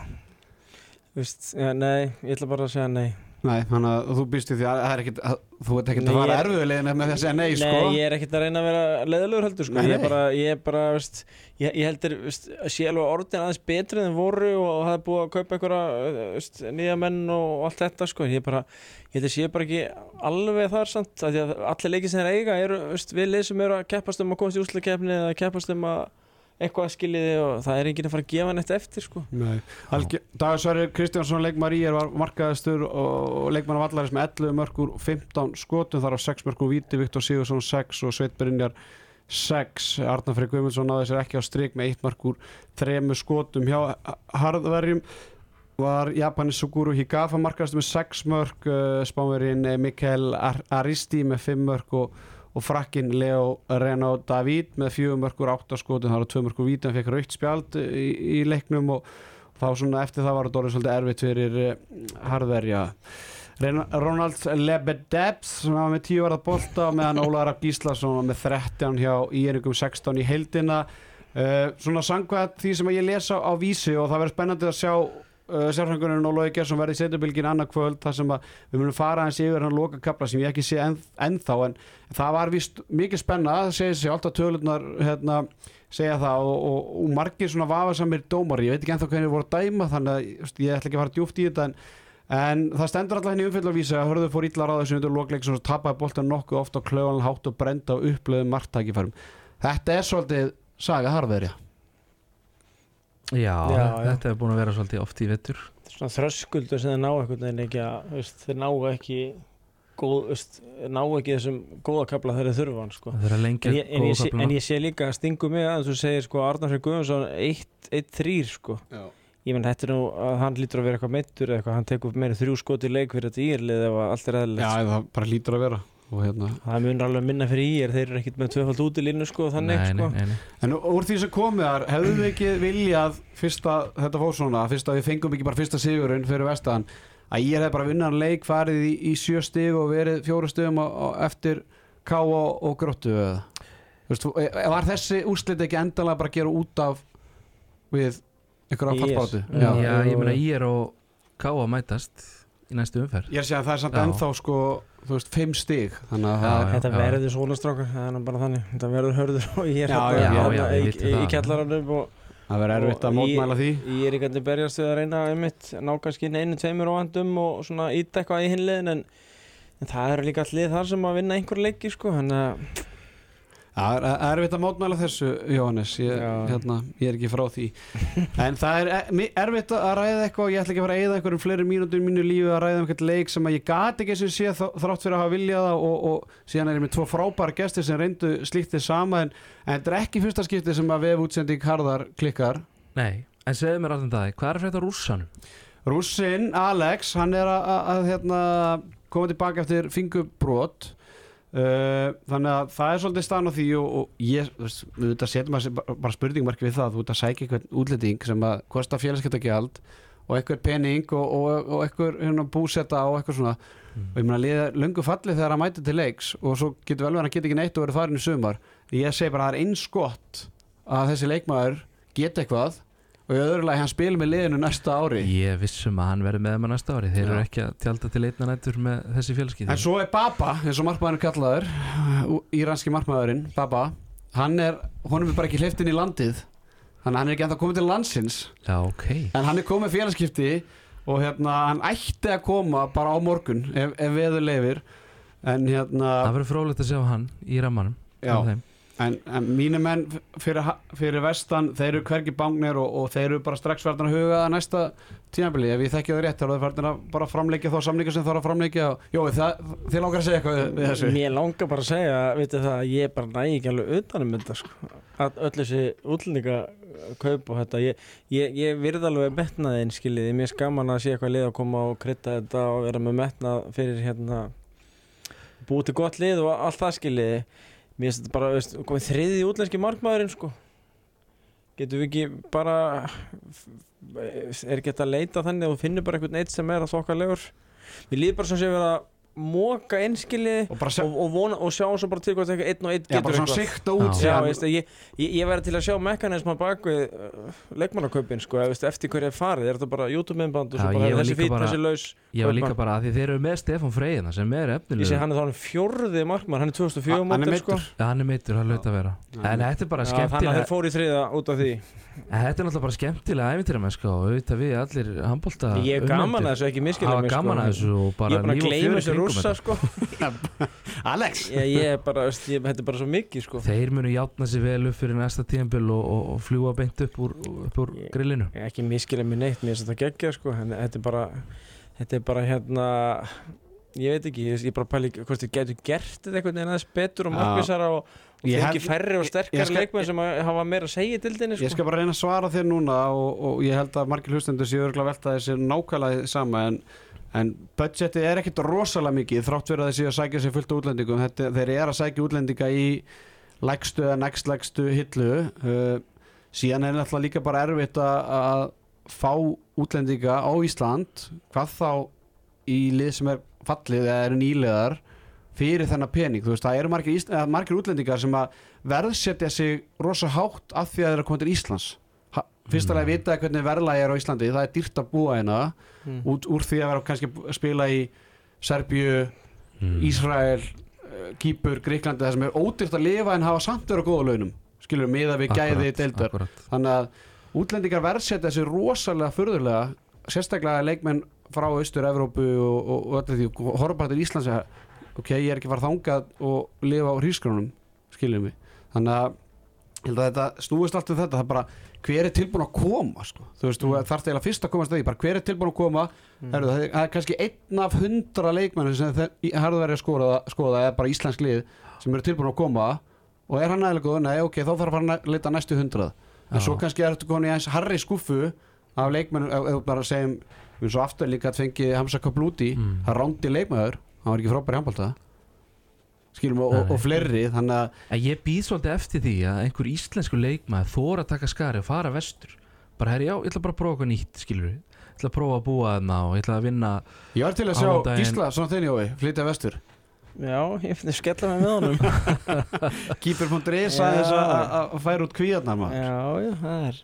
B: Veist, ja, nei, ég ætla bara að segja nei
A: Nei, þannig að þú býst í því að, það er ekkit, að þú ert
B: Nei,
A: að fara
B: ég-
A: erfiðulegin með því að segja nei, sko
B: Nei, ég er ekkert að reyna að vera leðilegur heldur sko.
A: Nei,
B: Ég
A: nei.
B: er bara, ég er bara veist, ég, ég heldur veist, að sé alveg orðin aðeins betri en voru og það er búið að kaupa einhverja veist, nýja menn og allt þetta sko. ég, er bara, ég held að sé bara ekki alveg þar samt því að allir leikir sem þeir eiga eru veist, við lið sem eru að keppast um að komast í úslakefni eða keppast um að eitthvað skiljiði og það er enginn að fara að gefa neitt eftir sko.
A: Sverrir Kristjánsson leikmar í er markaðistur og leikmann af allaris með 11 mörgur 15 skotum þar á 6 mörgur Víti, Viktor Sigursson 6 og Sveit Brynjar 6, Arnar Freyr Guðmundsson náði sér ekki á strik með 1 mörgur 3 skotum hjá harðverjum. Var Japanis Suguru Higafa markaðistur með 6 mörg uh, spánverinn Mikael Ar Aristi með 5 mörg og og frakkin Leo Renaud David með fjögur mörgur áttaskotin það var tvö mörgur víti, hann fekk raukt spjald í, í leiknum og þá svona eftir það var þetta orðið svolítið erfitt fyrir uh, harðverja. Ronald Lebedebs sem var með 10 varða bolta meðan Ólaður Rapp Gíslason var með 13 hjá Íringum 16 í heildina. Uh, svona sangvað því sem ég lesa á vísi og það verður spennandi að sjá uh, sérfrængurinn og Lói Gersson verði í setjabilgin annað kvöld þar sem að við munum fara eins yfir hann loka kapla sem ég ekki sé enn, ennþá en það var vist mikið spenna það segir sig alltaf tölunar hérna, segja það og, og, og margir svona vafasamir dómar, ég veit ekki ennþá hvernig voru dæma þannig að ég ætla ekki að fara djúft í þetta en, en það stendur alltaf henni umfylgja að vísa að hörðu fór illa ráða sem undir lokleik sem tapaði boltan nokkuð ofta á klöðan hátt og brenda og upplöðum margtækifærum þetta er svolítið saga harðverja
C: já,
B: Já,
C: þetta er búin að vera svolítið oft í vettur
B: svona þröskuldur sem þeir ná einhvern veginn ekki að veist, þeir ná ekki góð, veist, ná ekki þessum góða þegar þeir þurfa hann sko. en, ég, en, ég sé, en ég sé líka að stingu mig að þú segir sko Arnar Freyr Guðmundsson 1-3 sko.
A: Já.
B: ég menn þetta er nú að hann lítur að vera eitthvað meittur eða eitthvað, hann tekur meira þrjú skot í leik fyrir þetta írlið ef allt er
A: Já,
B: eðlilegt
A: það bara lítur að vera hérna
B: það munur alveg minna fyrir ír þeir eru ekkit með tvöfald út í línu sko þannig
C: nei,
B: sko
C: nei, nei, nei.
A: En úr því sem komið þar, hefðum við ekki viljað fyrsta, þetta fór svona, fyrst að við fengum ekki bara fyrsta sigurinn fyrir vestan að ég hef bara vinnað leik farið í, í sjö stig og verið fjóru stigum eftir K og, og gróttu eða Þú veist, e- var þessi úrslit ekki endalega bara að gera út af við einhverja fallbátu
B: Já.
C: já, ég meina ég er og Káa mætast í næstu umferð
A: Ég er að að það er samt
C: Já.
A: ennþá sko, þú veist, fimm stig þannig að
C: Já,
A: það
C: já.
B: Þetta verður svona strákar, það er nú bara þannig. Þetta verður hörður og ég er
A: Já,
B: hérna-
A: já,
C: já,
B: hérna í, kjallaranum og
A: það verður erfitt að
B: Og
A: mótmæla því.
B: ég er ekki að berjast við að reyna einmitt, ná kannski inn einu, tveimur óvandum og svona ít eitthvað í hinliðin en, en það eru líka allir þar sem að vinna einhver leiki sko, þannig að
A: Það er er erfitt að mótmæla þessu, Jóhannes. Ég, hérna, ég er ekki frá því. En það er e- erfitt að ræða eitthvað og ég ætla ekki að fara að eyða einhverjum fleiri mínútur í mínu lífi að ræða um eitthvað leik sem að ég gat ekki sem sé þrátt fyrir að hafa viljað það og, og síðan er ég með tvo frábæra gestir sem reyndu slíkt þið sama en, en þetta er ekki fyrsta skipti sem að vef útsending harðar klikkar.
C: Nei, en segðu mér alltaf það hvað er að frétta rússanum?
A: Rússin, Alex, hann er að, að, að hérna, koma tilbaka eftir fingurbrot uh, þannig að það er svolítið staðan á því og, og ég, þú veist, að setjum að bara, spurningmarki við það, þú veit að sækja einhvern útlending sem að kosta félagskeptagjald og eitthvað pening og, og, og eitthvað hérna, búsetta og eitthvað svona. Og ég meina liða löngu falli þegar hann mæti til leiks og svo getur vel verið að hann geti ekki neitt og verið farin í sumar. Ég segi bara að það er eins gott að þessi leikmaður geti eitthvað og í öðru lagi hann spil með liðinu næsta ári.
C: Ég vissum að hann verði með með næsta ári. Þeir eru ekki að tjálta til einna nættur með þessi fjölskyld
A: En svo er Baba, eins og markmaðurinn kallaður Íranski markmaðurinn, Baba Hann er, honum er bara ekki hleyft inn í landið. Þannig að hann er ekki ennþá komið til landsins.
C: Já, ok.
A: En hann er komið félagskipti Og hérna, hann ætti að koma bara á morgun Ef, ef veður leifir En hérna
C: það verður frólægt að sjá hann í þeim.
A: En, en mínu menn fyrir, fyrir vestan, þeir eru hvergi bangnir og, og þeir eru bara strax verðin að huga að næsta tímabili, ef ég þekki það rétt þá eru þeir verðin að bara framleikja þá samlinga sem þarf að framleikja og, Jó, það, þið langar að segja eitthvað við, þessu.
B: Mér langar bara að segja, veitir það, að ég bara næ ekki alveg utanum þetta sko. Að öll þessi útlendinga kaup og þetta, ég, ég, ég virð alveg metnaðinn skiljiði, mér er skaman að sé eitthvað lið að koma og krydda þetta og vera með metnað fyrir hérna búið til gott lið og allt það skiljiði mér finnst þetta bara, veist, komið þriði útlenski markmaðurinn sko getum við ekki bara er ekki þetta að leita þannig að þú finnur bara einhvern eitt sem er að þokkalegur mér líður bara sem sé verið að móka einskiliði
A: og
B: og, og, vona, og sjá svo bara til hvað þetta einn og einn
A: já,
B: getur
A: bara svona
B: eitthvað.
A: sikta út
C: Já.
B: Já, veist, ég, ég, ég verði til að sjá mekanisma bak við uh, leikmannaköpin sko, eftir hverju er farið, er þetta bara YouTube-myndband og
C: Já,
B: svo bara þessi
C: líka
B: fít,
C: bara-
B: þessi laus
C: Ég var líka bara að því þeir eru með Stefán Freyðina sem er
B: ég sé
C: efnilegur
B: hann er þá hann fjórði markmann, hann er 2004
A: Hann er
B: mótil sko.
C: Ja, hann er meittur, hann hlaut að vera En þetta er bara
B: Já, þannig að
C: skemmtilega
B: þeir fóru í þriða út af því
C: En Þetta er náttúrulega bara skemmtilega æfintýramennska og auðvitað við allir handbólta
B: ég er gaman að þessu, ekki
C: gaman að þessu og
B: ég
C: bara
B: er bara að
C: líf og
B: gleyma
C: fjör í
B: þessu
C: kringum
B: rússa
C: þetta.
B: sko.
A: Alex
B: ég, ég er bara, ég, þetta er bara svo mikið sko.
C: Þeir munu játna sér vel upp fyrir næsta tíðanbíl og, og, og fljúa beint upp úr, upp úr
B: Ég-
C: grillinu
B: ekki miskilja mér neitt, mér finnst þetta geggja sko. en þetta er bara þetta er bara hérna ég veit ekki, ég, ég bara pæli hvort þið getur gert þetta einhvern veginn aðeins betur og
A: Já.
B: markvissara og,
A: Ég
B: fengi færri og
A: ég
B: sterkari
A: skal-
B: leikmenn sem að hafa meira að segja í dildinni
A: Ég
B: sko.
A: skal bara reyna að svara þér núna og, og ég held að margir hlustendur séu örgulega velta þessi nákvæmlega sama en, en budgetið er ekkit rosalega mikið þrátt fyrir að séu að sækja sér fullt útlendingum Þetta, þeir eru að sækja útlendinga í lægstu eða nægst lægstu hillu uh, síðan er náttúrulega líka bara erfitt að, að fá útlendinga á Ísland hvað þá í lið sem er fallið eða eru nýlegar fyrir þennan pening, þú veist, það eru margir, Ís- eða margir útlendingar sem að verðsetja sig rosa hátt af því að þeir eru að koma til Íslands. Fyrst alveg að vita hvernig verðlægi er á Íslandi það er dýrt að búa hérna
B: Mm.
A: út úr því að vera kannski að spila í Serbíu,
C: mm.
A: Ísrael eh, Kýpur, Gríklandi það sem er ódýrt að lifa en hafa samt vera á góða launum. Skilur miða við gæði deildar. þannig að útlendingar verðsetja sig rosalega furðurlega sérstaklega leikmenn frá Austur-Evrópu og, og, og öllu því bara til Íslands ok, ég er ekki fara þangað og lifa á hrísgrónum skiljum við þannig að að þetta snúist allt um þetta það er bara hver er tilbúin að koma sko. þú veist, þú
B: Mm.
A: þarf eiginlega fyrst að komast að því bara hver er tilbúin að koma
B: Mm.
A: Það, er, það er kannski einn af hundra leikmenn sem harður verið að skoða, eða bara Íslensk lið sem eru tilbúin að koma og er hann nægilega góð, nei ok, þá þarf fara að leita næstu hundrað en svo kannski er þetta komin í eins harri skuffu af leikmenn, ef þú bara segjum við svo aftur líka að fengi Hamza Kablúti
C: Mm.
A: það rándi leikmaður, hann var ekki frábæri handbólta skilum og, og, og fleiri þannig að
C: ég býð svolítið eftir því að einhver íslensku leikmaður þóra að taka skari og fara vestur. Bara herri, já, ég ætla bara að prófa eitthvað nýtt, skilur við ég ætla að prófa að búa þarna og ég ætla að vinna
A: ég var til að sjá. Gísla, svona þinn Jói, flytja vestur
B: já, ég finn að skella mig með honum.
A: Keeper.is að- að að færa út kvíðarnar maður.
B: Já, já, það er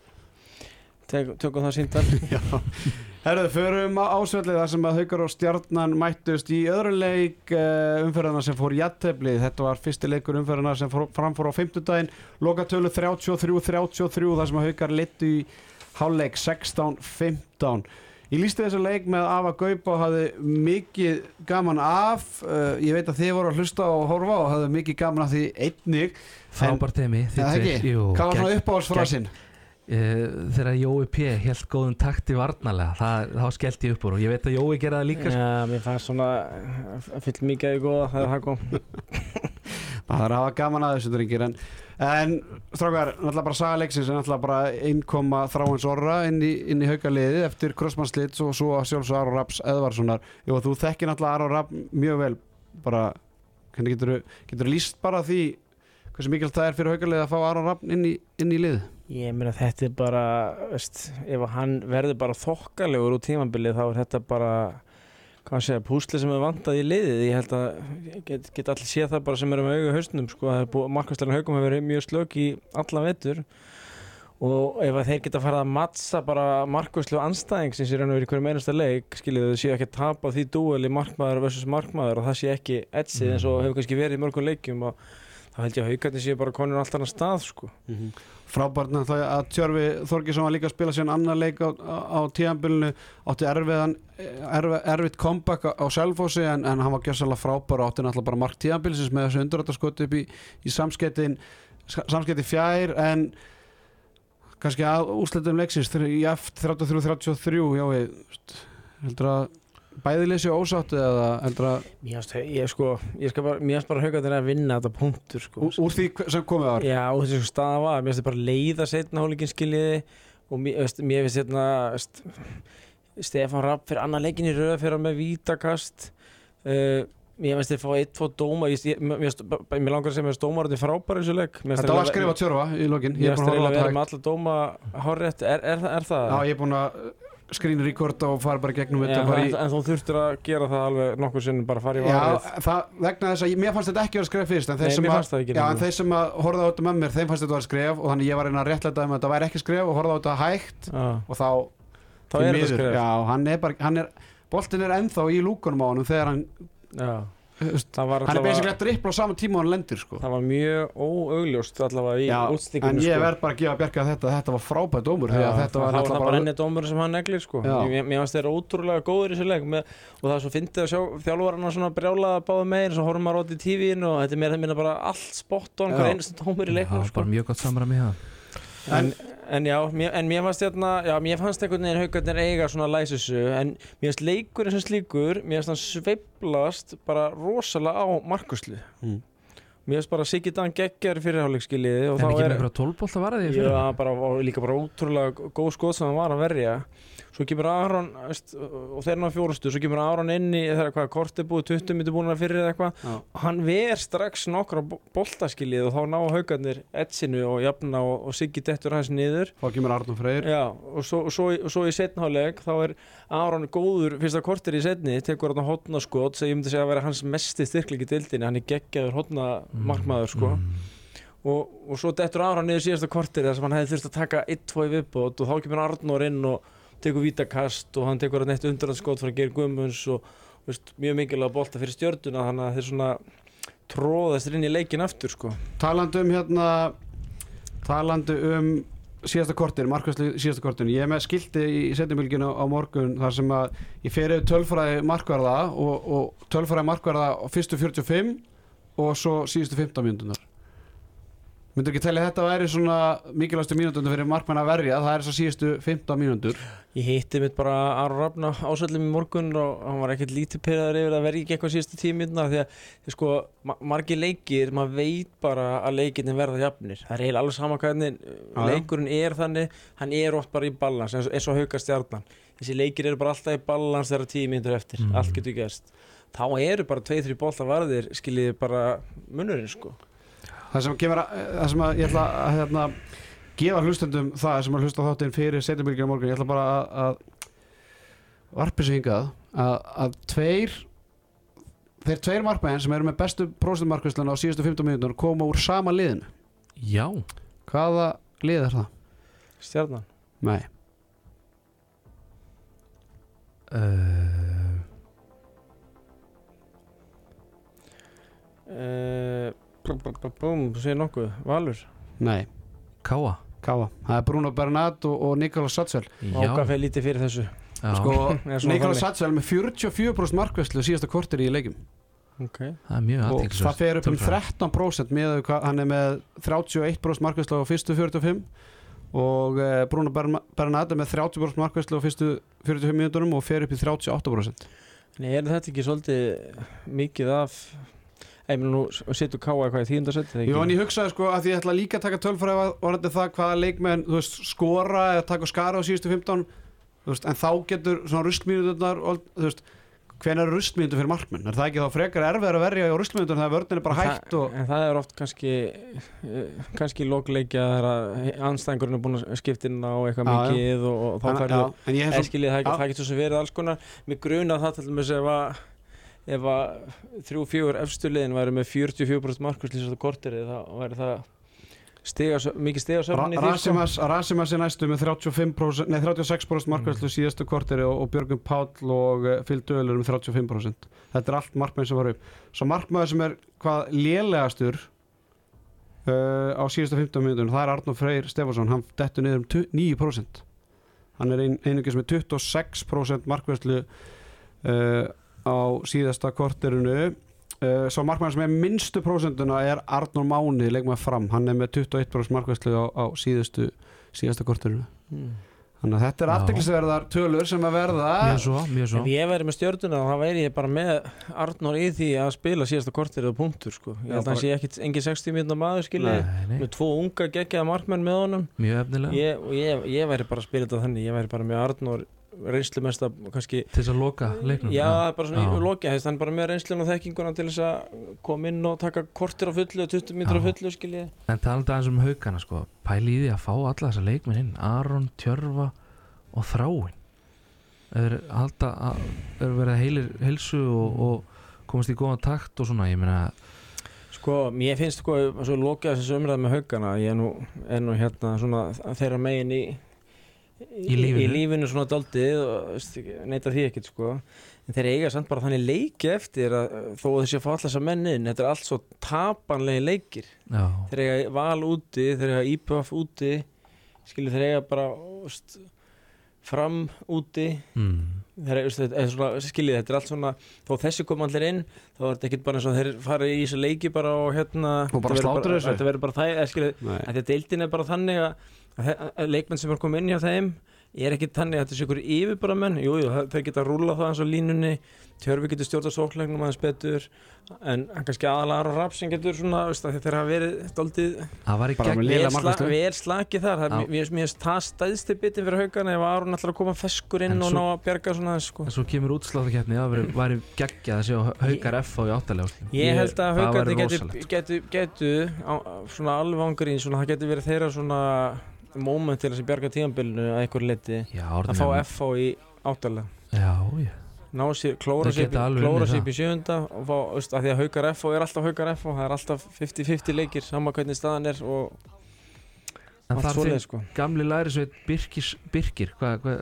B: Tek, tökum það síntal
A: Herðu, förum á ásvellið þar sem að Haukar og Stjarnan mættust í öðru leik uh, umferðarna sem fór jættefli þetta var fyrsti leikur umferðarna sem fór, framfór á fimmtudaginn, lokatölu 33-33 þar sem að Haukar litu í hálfleik 16-15 Ég lísti þessu leik með Ava Gaupa og hafði mikið gaman af uh, ég veit að þið voru að hlusta og horfa og hafði mikið gaman af því einnig
C: frábært teimi þið tveir.
A: Hvað var svona uppáhaldsfrasinn?
C: Eh, þegar Jói P. held góðum takti varnalega, það, þá skellti ég upp úr og ég veit að Jói gerði það líka sko.
B: já, mér fannst svona fyll mikið í góða þegar það kom
A: Það er að hafa gaman að þessu drengir en, en strákar, náttúrulega bara saga leiksins er náttúrulega bara innkoma þráins orra inn í, inn í haugaliði eftir krossmannslit og svo að sjálfsög Aron Raps Eðvarssonar Jú, þú þekkir náttúrulega Aron Rapp mjög vel bara, hvernig getur þú líst bara því hversu mikilvægt það er fyrir haugaliði að fá Aron Rapp inn í, inn í lið
B: Ég meina þetta er bara, veist, ef hann verður bara þokkalegur úr tímabilið þá er þetta bara, hvað segja, púsli sem er vantað í liðið. Ég held að, ég get, get allir séð það bara sem eru með auga hausnum, sko, það er búið, markvæslega haugum hefur verið mjög slök í alla vetur og ef þeir geta farið að mattsa bara markvæslega anstæðingsins í raun og verið hverjum einasta leik, skiljið þau séu ekki að tapa því dúeli markmaður versus markmaður og það sé ekki etsið eins og hefur kannski verið í mörgum leikjum og þá held ég að haugarnir séu bara konur allt annar stað, sko.
A: Frábært náttúrulega að Tjörfi Þorgesson var líka að spila síðan annar leik á, á, á tíðanbylunu átti erfiðan erf, erfitt comeback á, á Selfossi en, en hann var gjössalega frábær og átti náttúrulega bara mark tíðanbylsins með þessu undurrættaskot upp í, í samskettin samskipti fjær en kannski að úrslitum leiksins í eftir 33-33 já, ég heldur að bæðilið séu ósátt eða heldur að
B: Mér finnst, ég sko, bara, bara hauga að vinna þetta punktur sko.
A: úr, úr því sem komið var?
B: Já, og þessi staða var, mér finnst bara leiða setna hólíkin skiljiði. Og mér, finnst hérna veist, Stefán Rapp fyrir annan leikin í röð fyrir með vítakast. Uh, mér finnst þið fá eitt, tvo ég, mér, langar að segja mér finnst dómar þetta er frábæri þessu leik. Mér finnst
A: Þetta var skrifað tjörfa í lokin.
B: Mér finnst
A: búin að þetta
B: með alla dóma er, er það?
A: Já, ég er búin að skrýna rekord og fara bara gegnum
B: Já,
A: þetta bara í,
B: en, þú þurftir að gera það alveg nokkur sinnum bara fara í
A: Já,
B: varið
A: það, vegna þess að mér fannst þetta ekki vera skref fyrst en þeir sem að, já, en þeir sem að horfða á þetta með mér þeim fannst þetta var skref og þannig ég var að reyna að réttlæta um að þetta væri ekki skref og horfða á þetta hægt
B: Já,
A: og þá,
B: þá er þetta skref.
A: Já, hann er bara hann er, boltin er ennþá í lúkunum á honum þegar hann,
B: Já, það var
A: hann er
B: allavega
A: basically að drippla á sama tíma og hann lendir sko.
B: Það var mjög óaugljóst allavega í
A: Já,
B: útstíkinu
A: en ég
B: sko.
A: verð bara að gefa Bjarka þetta þetta var frábært dómur því
B: Já,
A: að þetta var
B: það var bara
A: bara
B: enni dómur sem hann neglir sko. Mér mér fannst þeirra ótrúlega góður í þessu leik með, og það er svo fyndið að sjá þjálfarana svona brjálaða báða megin svo horfum maður átt í tífin og þetta er meira minna bara allt spott og
A: Já.
B: hver einasta dómur í
C: Já,
B: leiknum sko.
C: bara mjög gott samræmi í það
B: en, en já, mér, en mér fannst hérna, já, mér fannst einhvern veginn haugarnir eiga svona læsisu en mér fannst leikurinn sem slíkur mér fannst hann sveiflast bara rosalega á markuslu
A: Mm.
B: mér fannst bara Siggi Dan geggjari fyrirháleikskiliði og
C: En
B: þá
C: ekki
B: er
C: með einhverja tólbólta var það í fyrir
B: Já, bara, líka bara ótrúlega góð skoð sem hann var að verja svo kemur Aron veist, og þeir ná fjórustu, svo kemur Aron inn í þegar hvað, kort er búið, 20 minnir búin að fyrir eða eitthvað. Og hann ver strax nokkra boltaskilið og þá ná haugarnir etsinu og jafna og, og Siggi dettur hans niður.
A: Þá kemur Arnur Freyr.
B: Já, og svo, svo, og svo í setnháleik þá er Aron góður fyrsta kortir í setni, tekur hann hotna skot sem ég myndi segja að vera hans mesti styrkleik í dildinni, hann er geggjaður hotna markmaður sko og, og svo dettur Aron niður síðasta kortir þar sem hann hefði þurft að taka 1-2 í viðbót og þá kemur Arnór inn og tekur vítakast og hann tekur hann eitt undraðskot frá Geir Guðmunds og veist, mjög mikilvæg bolta fyrir stjörnuna þannig að þeir svona tróðast inn í leikin aftur sko.
A: Talandi um hérna talandi um síðasta kortir, markvæslu síðasta kortin ég er með skildi í setjumilginu á morgun þar sem að ég fer yfir tölfræði markverða og, og tölfræði markverða á fyrstu 45 og svo síðustu 15 mínútunar myndur ekki telja að þetta væri svona mikilvægstu mínútunar fyrir markmenn að verja? Það er þess að síðustu 15 mínútur.
B: Ég hitti mitt bara Aron Rafna ásöldum í morgun og hann var ekkert lítið pyrraður yfir að verja ekki eitthvað síðustu tíu minna því að því sko, ma margir leikir maður veit bara að leikinni verða jafnir. Það er eiginlega alveg sama hvernig uh, leikurinn er þannig, hann er oft bara í balans eins, eins og hauka stjarnan þessi leikir eru bara alltaf í balans þegar tíu minnur eftir.
C: Mm.
B: allt getur gerst. Þá eru bara tvei, þrjú bolta varðir skiljiði bara munurinn sko
A: það sem kemur að, það sem að ég ætla að hérna, gefa hlustendum það sem að hlusta þáttinn fyrir setjumilginu á morgun. Ég ætla bara að, að varpi sig hingað að, að tveir þeir tveir markmenn sem eru með bestu próstummarkvæslun á síðustu 15 minútur koma úr sama liðinu.
C: Já,
A: hvaða lið er það?
B: stjarnan.
A: Nei,
C: uh,
B: uh, segir nokkuð, Valur?
A: Nei,
C: Káa?
A: Káa. Það er Bruno Bernat og, og
B: og hvað fyrir lítið fyrir þessu.
A: Sko,
B: er þannig.
A: Satchel með 44% markvæslu síðasta kortir í leikum
B: okay.
C: það er mjög
A: og það fer upp um 13% með hvað hann er með 31% markvæslu á fyrstu 45 og eh, Bruno Bern- Bernat er með 30% markvæslu á fyrstu 45 minúturum og fer upp í 38%
B: Nei, er þetta ekki svolítið mikið af Ég meina nú setur Káa eitthvað í tíundarsett
A: Jú, en ég hugsaði sko að ég ætla líka að taka tölfræði varandi það hvaða leikmenn veist, skora eða taka skara á síðustu 15 þú veist, en þá getur svona rustmínuturnar hvenær eru rustmínutur fyrir markmenn? Er það ekki þá frekar erfiðar að verja á rustmínutur þegar vörðin er bara hægt og
B: En það er oft kannski eh, kannski lókleikja þegar anstæðingurinn er búin að skipta inn á eitthvað mikið og, og þá færðu
A: en
B: Eskilið, það, það getur svo verið alls konar. Mér gruna það til ef að þrjú, fjögur efstu liðin væri með 44% markvæsli svo korteri þá væri það stiga, mikið stiga söfn í því sko.
A: Rasimas, er næstu með 35%, nei, 36% markværslu síðastu korteri og, og Björgum Páll og uh, Phil Döðlur um 35% þetta er allt markmenn sem var upp. Svo markmaður sem er hvað lélegastur uh, á síðastu 15 minnunum það er Arnór Freyr Stefansson hann dettur niður um tu- 9% hann er ein, einungis með 26% markværslu uh, á síðasta korterinu. Uh, svo markmann sem er minnstu prósenduna er Arnur Máni leikmaður fram, hann er með 21% markvæslu á, á síðustu síðasta korturinu
B: Mm.
A: þannig að þetta er afteklisverðar tölur sem að verða.
C: Mjög svo, mjög svo.
B: Ef ég væri með stjörnuna þá væri ég bara með Arnór í því að spila síðasta kortir eða punktur sko. Ég
A: Já,
B: held að hann sé ekkit engin 60 minna maður skilji. Með tvo unga geggjaða markmenn með honum.
C: Mjög efnilega.
B: Ég, og ég, ég væri bara að spila þetta þannig. Ég væri bara með Arnór reynslumesta kannski
C: til þess að loka leiknum?
B: Já, bara svona í loki, hann er bara með reynslun og þekkinguna til þess að koma inn og taka kortir á fullu og 20 mítur á fullu skilji
C: En talandi aðeins um haugana sko. Pæli í því að fá alla þessa leikminn inn. Aron, Tjörfa og Þráin Er, halda, að, er verið að heilir heilsu og, og komast í góðan takt og svona Ég meina,
B: Sko, mér finnst sko, svo lokið þessu umræð með haugana, ég er nú, er nú hérna svona þeirra megin í
C: Í lífinu.
B: í lífinu. svona daldið og veist, neita því ekkert sko. En þeir eiga samt bara þannig leiki eftir að þó að þessi að fá alltaf mennin þetta er allt svo tapanlegi leikir.
C: Já,
B: þeir eiga val úti, þeir eiga IPF úti skilur þeir eiga bara veist, fram úti.
C: Mm,
B: þeir er svona, skiljið, þetta er allt svona þó þessi koma allir inn þá er þetta ekkert bara eins og þeir fara í þessu leiki bara og hérna
A: Og bara slátra þessu.
B: þetta verður bara það, eða skiljið
A: Nei.
B: að þetta deildin er bara þannig að, að, að leikmenn sem er komið inn hjá þeim er ekki þannig að þetta sé ykkur yfirbara menn jú, jú, það- þeir geta rúla það eins og línunni. Tjörfi getur stjórnað sóklegnum aðeins betur. En hann kannski aðalara rapp sem getur svona, veist, að þeir hafa verið
C: í
A: með
B: vel, slakið þar. Það, mér finnst það stæðsti bitin fyrir haugana ef Aron ætlar að koma feskur inn
C: En
B: og
C: svo-
B: ná að bjarga svona sko.
C: En svo kemur útsláttaketni Það væri- væri geggjað að sjá haukar F á í áttalega
B: Ég held að
C: það
B: haugarnir
C: væri
B: getu, getu, getu á, svona ángrín svona, það getur verið þeirra svona moment til þess að bjarga tíðanbylunu að einhver leti
C: Já,
B: að fá FH í áttalega
C: Já, já.
B: Ná sér, klóra sér, í sjönda og fá, veist, að því að haukar FH er alltaf haukar FH það er alltaf 50-50 leikir sama hvernig staðan er og
C: En
B: allt
C: þar
B: svoleið sko.
C: gamli lærisveit Birkis, Birkir Hvað hva,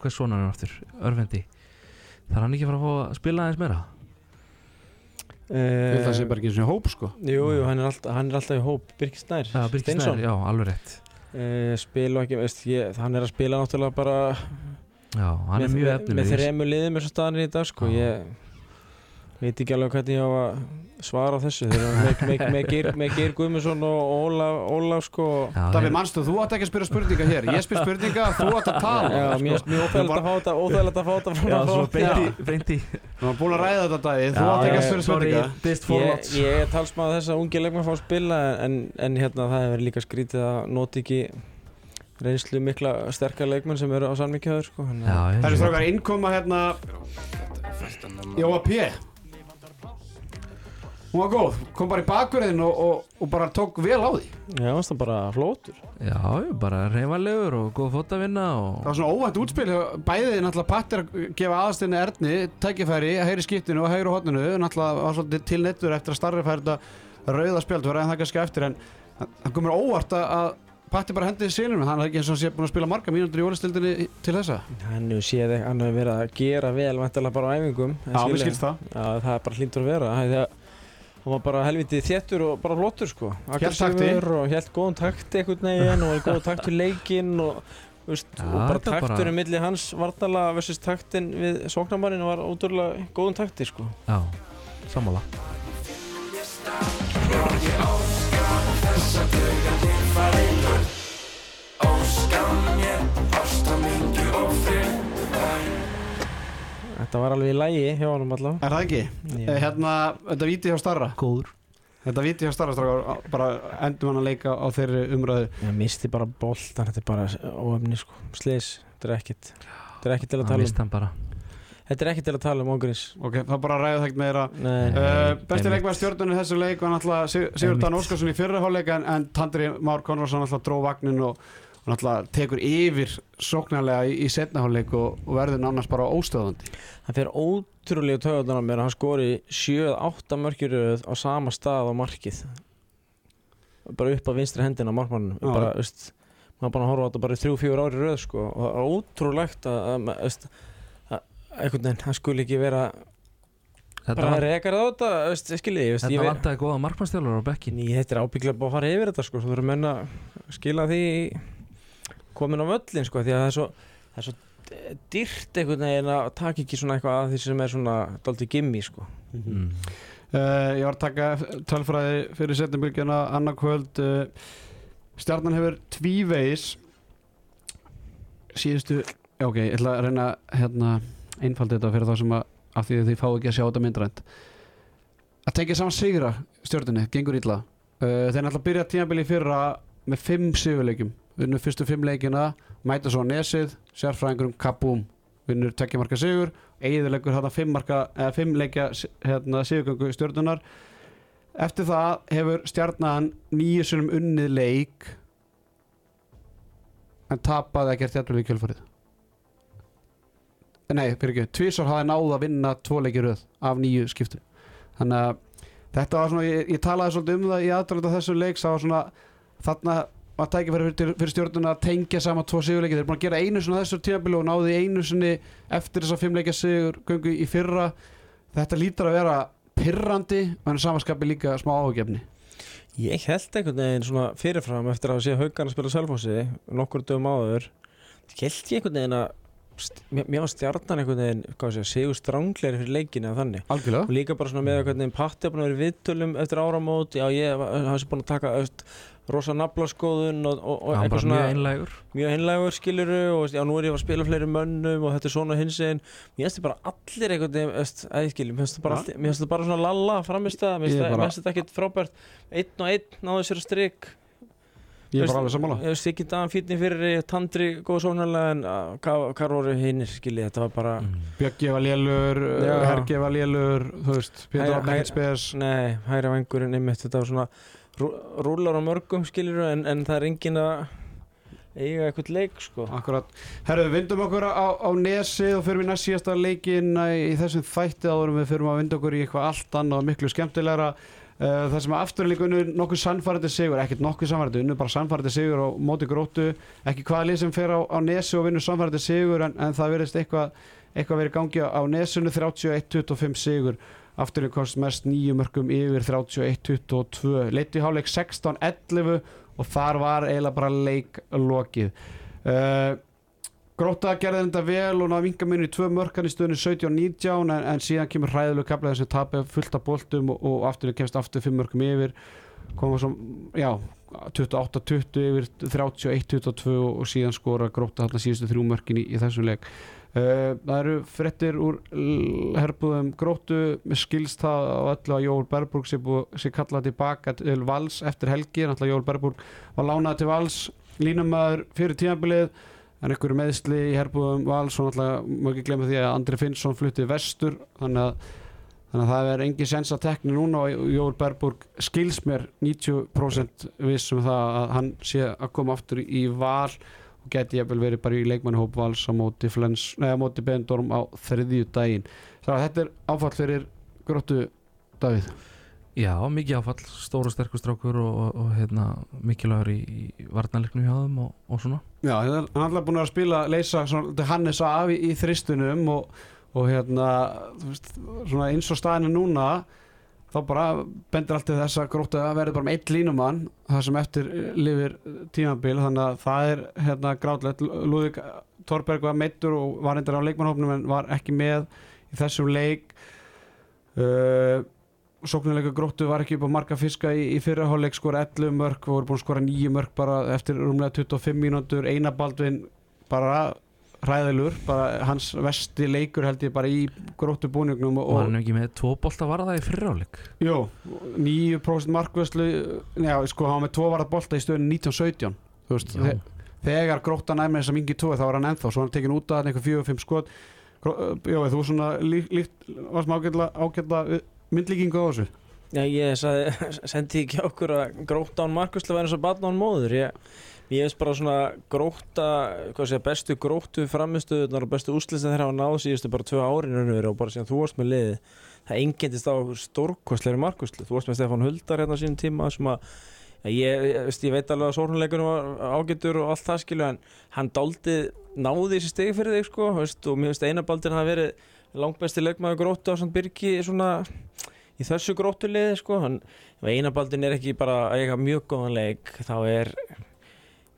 C: hva svona hann aftur? Örvendi. Þarf hann ekki að fara að fá að spila aðeins meira?
A: Að það sé bara ekki eins og hóp sko.
B: Jú, jú, hann er alltaf, hann er alltaf í hóp. Birkir Snær,
C: Já, Birkir Snær, já, alveg rétt
B: spila ekki, veist, ég, hann er að spila náttúrulega bara
C: Já, hann er mjög efnum
B: með þremu liðum eins og staðan er í dag sko. Ég veit ekki alveg hvernig ég á að svara þessu þeir eru með, Geir, Guðmundsson og Ólaf, Ólaf sko.
A: Davíð, manstu, þú átt ekki að spyrja spurninga hér. Ég spyr spurninga, þú átt að tala.
B: Já,
A: sko.
B: mér mjög óþægilegt að fá þetta óþægilegt að fá þetta frá-
C: Já, svo beinti, beinti
A: Þú var búin að ræða þetta Davíð, þú átt ekki að spyrja spurninga.
B: Ég, ég er talsmaður þess að ungi leikmenn fá að spila en, en hérna það hefur líka skrítið að noti ekki reynslu mikla sterkar leikmenn sem eru á samvíkjaður
A: Hún var góð, kom bara í bakverðin og, og, og bara tók vel á því.
B: Já, það er bara flótur.
C: Já, bara reyfalegur og góð fótavinna og
A: Það var svona óvænt útspil bæðið náttúrulega pattir að gefa aðastinni Erni tækifæri, hægri skiptinu og hægri hotninu náttúrulega var svolítið til nettur eftir að starri færi þetta rauða spjald, við ræðum það kannski eftir en það komur óvart að, að Patti bara hendið sínum, hann er ekki eins og sé búin að spila marga mínútur í jólistildinni til þessa.
B: Hann hefur séð, hann hefur verið að gera vel bara á æfingum en
A: Já, það.
B: Já, það er bara hlýndur að vera Það er því að hann var bara helviti þéttur og bara flottur sko.
A: Takti.
B: Aggressífur og helt góðan takti einhvern veginn og góðan takt við leikinn og, veist,
C: Já,
B: og bara takturinn milli hans vartala versus taktin við sóknarmarinn var ótrúlega góðan takti sko.
C: Já, sammála
B: Þetta var alveg í lægi hjá honum allavega.
A: Er það ekki? Eh, Hérna, þetta víti hjá starra.
C: Góður.
A: Þetta víti hjá starra strákar, bara endum hann að leika á þeirri umræðu.
B: Ég misti bara boltan, þetta er bara óöfni sko, slis, þetta er ekkit Þetta er ekkit til að
C: Það
B: tala um.
C: hann bara.
B: Þetta er ekkit til að tala um ógrins
A: Ok, það bara ræðu það ekki meira.
B: Nei,
C: Nei.
A: Uh, besti leikmaður stjórnunni í þessu leik var náttúrulega Sig- Sigurd Dan
C: Einmitt.
A: Óskarsson í fyrra hálfleika en, en Tandri Már Konradsson náttúrulega dró vagnin og, og náttúrulega tekur yfir sóknarlega í, í setna hálfleik og, og verður nánast bara óstöðandi
B: hann fer ótrúlega töðunar á mér að hann skori 7-8 mörkjuröð á sama stað á markið. Bara upp að vinstri hendina á markmannum bara, veist maður bara að horfa á þetta bara í 3-4 ári röð sko. Og það er ótrúlegt að, að, veist, að einhvern veginn, hann skuli ekki vera
C: Þetta,
B: bara að
C: var,
B: rekar á þetta, veist, skilji
C: þetta vantaði góða markmannstjálfur á bekkin
B: Ný, þetta er ábygglega bara að fara yfir þetta sko, þú þurfum menna að skila því komin á völlin sko, því að það er svo, það er svo dýrt einhvern veginn að taka ekki svona eitthvað að því sem er svona daldið gimmi sko.
C: mm.
A: Uh, ég var að taka tölfræði fyrir setjumbilgjana annarkvöld uh, Stjarnan hefur tvívegis síðustu já ok, ég ætla að reyna hérna, einfaldi þetta fyrir þá sem að af því að þið fá ekki að sjá þetta myndrænt að tekja saman sigra stjórnunni, gengur illa uh, þeir náttúrulega byrja tímabili fyrra með fimm sigurleikjum vinnur fyrstu fimm leikina mæta svo nesið, sérfræðingurum kabúm vinnur tekja marka sigur eigðilegur hérna fimm, fimm leikja hérna, sigurgöngu stjórnunar eftir það hefur stjarnan nýju sinum unnið leik en tapaði ekkert jæfnilega í kjölfarið. Nei, fyrir ekki, tvísar hafði náð að vinna tvo leikir röð af nýju skiptum. Þannig að þetta var svona, ég, ég talaði svolítið um það í aðdralanda þessu leiks, það var svona þarna var tækifæri fyrir, fyrir stjórnuna að tengja saman tvo sigurleiki, þeir eru búin að gera einu svona þessu tímabili og náði einu sinni eftir þessa fimmleikja sigur göngu í fyrra. Þetta lítur að vera pirrandi og en samanskapi líka smá áhugjefni
B: Ég held einhvern veginn svona fyrirfram eftir að sé haugan að spila Selfossi nokkur dögum áður. Held ég einhvern veginn að mér var stjarnan einhvern veginn segur stránglegri fyrir leikinu eða þannig.
A: Algjörlega.
B: Og líka bara svona með einhvern veginn patti að vera viðtölum eftir áramót. Já ég hafa búin að taka öst, rosa naflaskoðun og, og, og eitthvað svona
C: mjög einlægur.
B: mjög einlægur skiluru og já nú er ég að spila fleiri mönnum og þetta er svona hins einn mér finnst þetta bara allir einhvern veginn veist, að ég skilji, mér finnst þetta bara, svona lalla framist það, mér finnst þetta- ekkert frábært. Einn og einn náðu sér að strik.
A: Ég er bara alveg sammála.
B: ég veist ekki dagann fítni fyrir tandri góð sóknarlega en hvað hvað voru hinnir skilji þetta var bara
C: mm.
A: Björki var lélur,
B: Já.
A: Hergi var lélur þú veist, Pétur var ekkert spes
B: nei, hæra vengurinn einmitt þetta var svona rúlar á mörgum skiljur en, en það er engin að eiga eitthvað leik sko.
A: Akkurat, herruðu, vindum okkur á, á nesið og fyrir við næst síðasta leikin í þessum þætti áður en við fyrir að vinda okkur í eitthvað allt annað og miklu skemmtilegra. Uh, það sem að aftur líka unnu nokkuð sannfærandi sigur, ekkert nokkuð sannfærandi unnu bara sannfærandi sigur á móti gróttu. Ekki hvaða lið sem fer á, á nesi og vinnur sannfærandi sigur en, en það verðist eitthvað eitthvað verið gangi á nesinu 31-25 sigur afturinn kost mest nýju mörgum yfir 31-22 leiti háleik 16-11 og þar var eiginlega bara leik lokið. Uh, Gróta gerði þetta vel og náði vinga minni í tvö mörkan í stöðinu 17-19 en, en síðan kemur hræðilegu kaplega sem tapir fullt af boltum og, og aftur kemst aftur 5 mörgum yfir. Koma svo, já 28-20 yfir 31-22 og síðan skora Gróta þarna síðustu þrjú mörkin í, í þessum leik það eru frettir úr herbúðum Grótu með skilst það á öllu að Jóel Berburg sé, sé kallað tilbaka til Vals eftir helgi, náttúrulega Jóel Berburg var lánað til Vals línumæður fyrir tímabilið. En einhverju meðsli í herbúðum Vals og náttúrulega má ekki glemma því að Andri Finnsson flutti vestur. Þannig að, þannig að það er engin sens að tekni núna og Jóel Berburg skils mér 90% viss um það að hann sé að koma aftur í val geti jafnvel verið bara í leikmannhóp Vals á móti, Flens, nei, á móti Bendorm á þriðju daginn þannig að þetta er áfall fyrir gróttu Davíð.
C: Já, mikið áfall, stóru sterkur strákur og, og, og hérna, mikilvægur í, í varnarleiknum hjá þeim og, og svona.
A: Já, hann er alltaf búin að spila leysa Hannes af í, í þristunum og, og hérna veist, eins og staðinu núna þá bara bendir allt til þess að gróta að verði bara með eitt línumann það sem eftir lifir tímabil þannig að það er hérna grátlegt. Lúðvík Torberg var meittur og var endur á leikmannhófnum en var ekki með í þessum leik. Uh, sóknuleika gróttu var ekki upp á marga fiska í, í fyrraháleik skora 11 mörg og voru búin að skora 9 mörg bara eftir rúmlega 25 mínútur. Eina Baldvin bara hræðilur, bara hans vesti leikur held ég bara í gróttu búningnum
C: og hann er ekki með tvo bolta varða í fyrráleik
A: jú, 9% markvöslu já, sko, hann var með tvo varða bolta í stöðinu 1917 þú veist, þe þegar grótta næmi þess að mingi tói þá var hann ennþá, svo hann tekin út að einhver 4-5 skot. Já, þú svona líkt, líkt varst með ágætla, ágætla myndlíkingu á þessu?
B: Já, ég sagði, sendi ekki okkur að gróta án Markusla væri eins og barn án móður. Ég, ég veist bara svona gróta hvað sé, bestu gróttu framistuðunar og bestu úslis þeir hafa náð síðustu bara tvö árin raunveru og bara síðan þú varst með liði það engendist á stórkostleiri Markuslu þú varst með Stefán Huldar hérna sínum tíma sem að ég, ég, ég veit alveg að sórhunleikunum var ágættur og allt það skilju en hann dáldi náði þessi stegi fyrir þig sko veist, og mér finnst einabaldir hafa verið langbæsti leikmaður gróttu á svona byrki svona í þessu gróttuliði sko. Hann, einabaldin er ekki bara að eiga mjög góðan leik þá er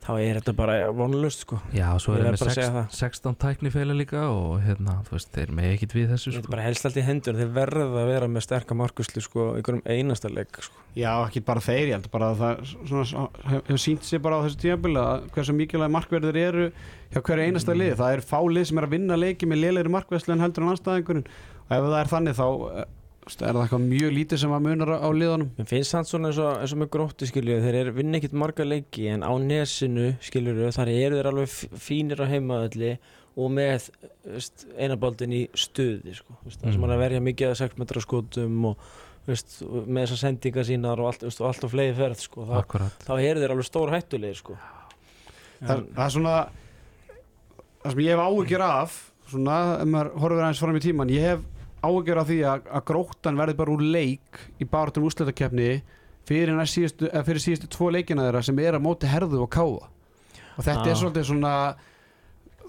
B: þá er þetta bara vonlust sko
C: Já, svo
B: Ég
C: er það með
B: það.
C: 16, 16 tæknifeila líka og hérna, þú veist, þeir með ekkit við þessu
B: Þetta er
C: sko.
B: bara helst allt í hendur þeir verða að vera með sterka markuslu sko í einhverjum einasta leik sko.
A: Já, ekki bara þeir, ég held bara að það svona, hefur sínt sér bara á þessu tímabili að hversu mikilvæg markverðir eru hjá hverju einasta lið. Það er fálið sem er að vinna leiki með lélegri markverðslu en heldur en anstæðingurinn og ef það er þannig þá eh, er það eitthvað mjög lítið sem að munar á, á liðunum.
B: Mér finnst það svona eins og, eins og með gróttu skilju þeir eru vinna ekkit marga leiki en á nesinu skilju þar eru þeir alveg fínir á heimaðalli og með veist, einaboldin í stuði sko, veist, það sem
C: Mm.
B: hann að verja mikið að 6 metra skotum og veist, og með þessar sendingar sínar og allt, veist, og allt á flegi ferð sko, þá,
C: Akkurat
B: þá eru þeir alveg stór hættulegir sko.
A: Það, það er svona það sem ég hef áhyggjur af svona, ef maður horfir aðeins fram í tíman ég hef áhyggjur af því að, að gróttan verði bara úr leik í báratum úrslutakefni fyrir, næst síðustu, fyrir síðustu tvo leikina þeirra sem er að móti herðu og káa og þetta
B: Já.
A: er svolítið svona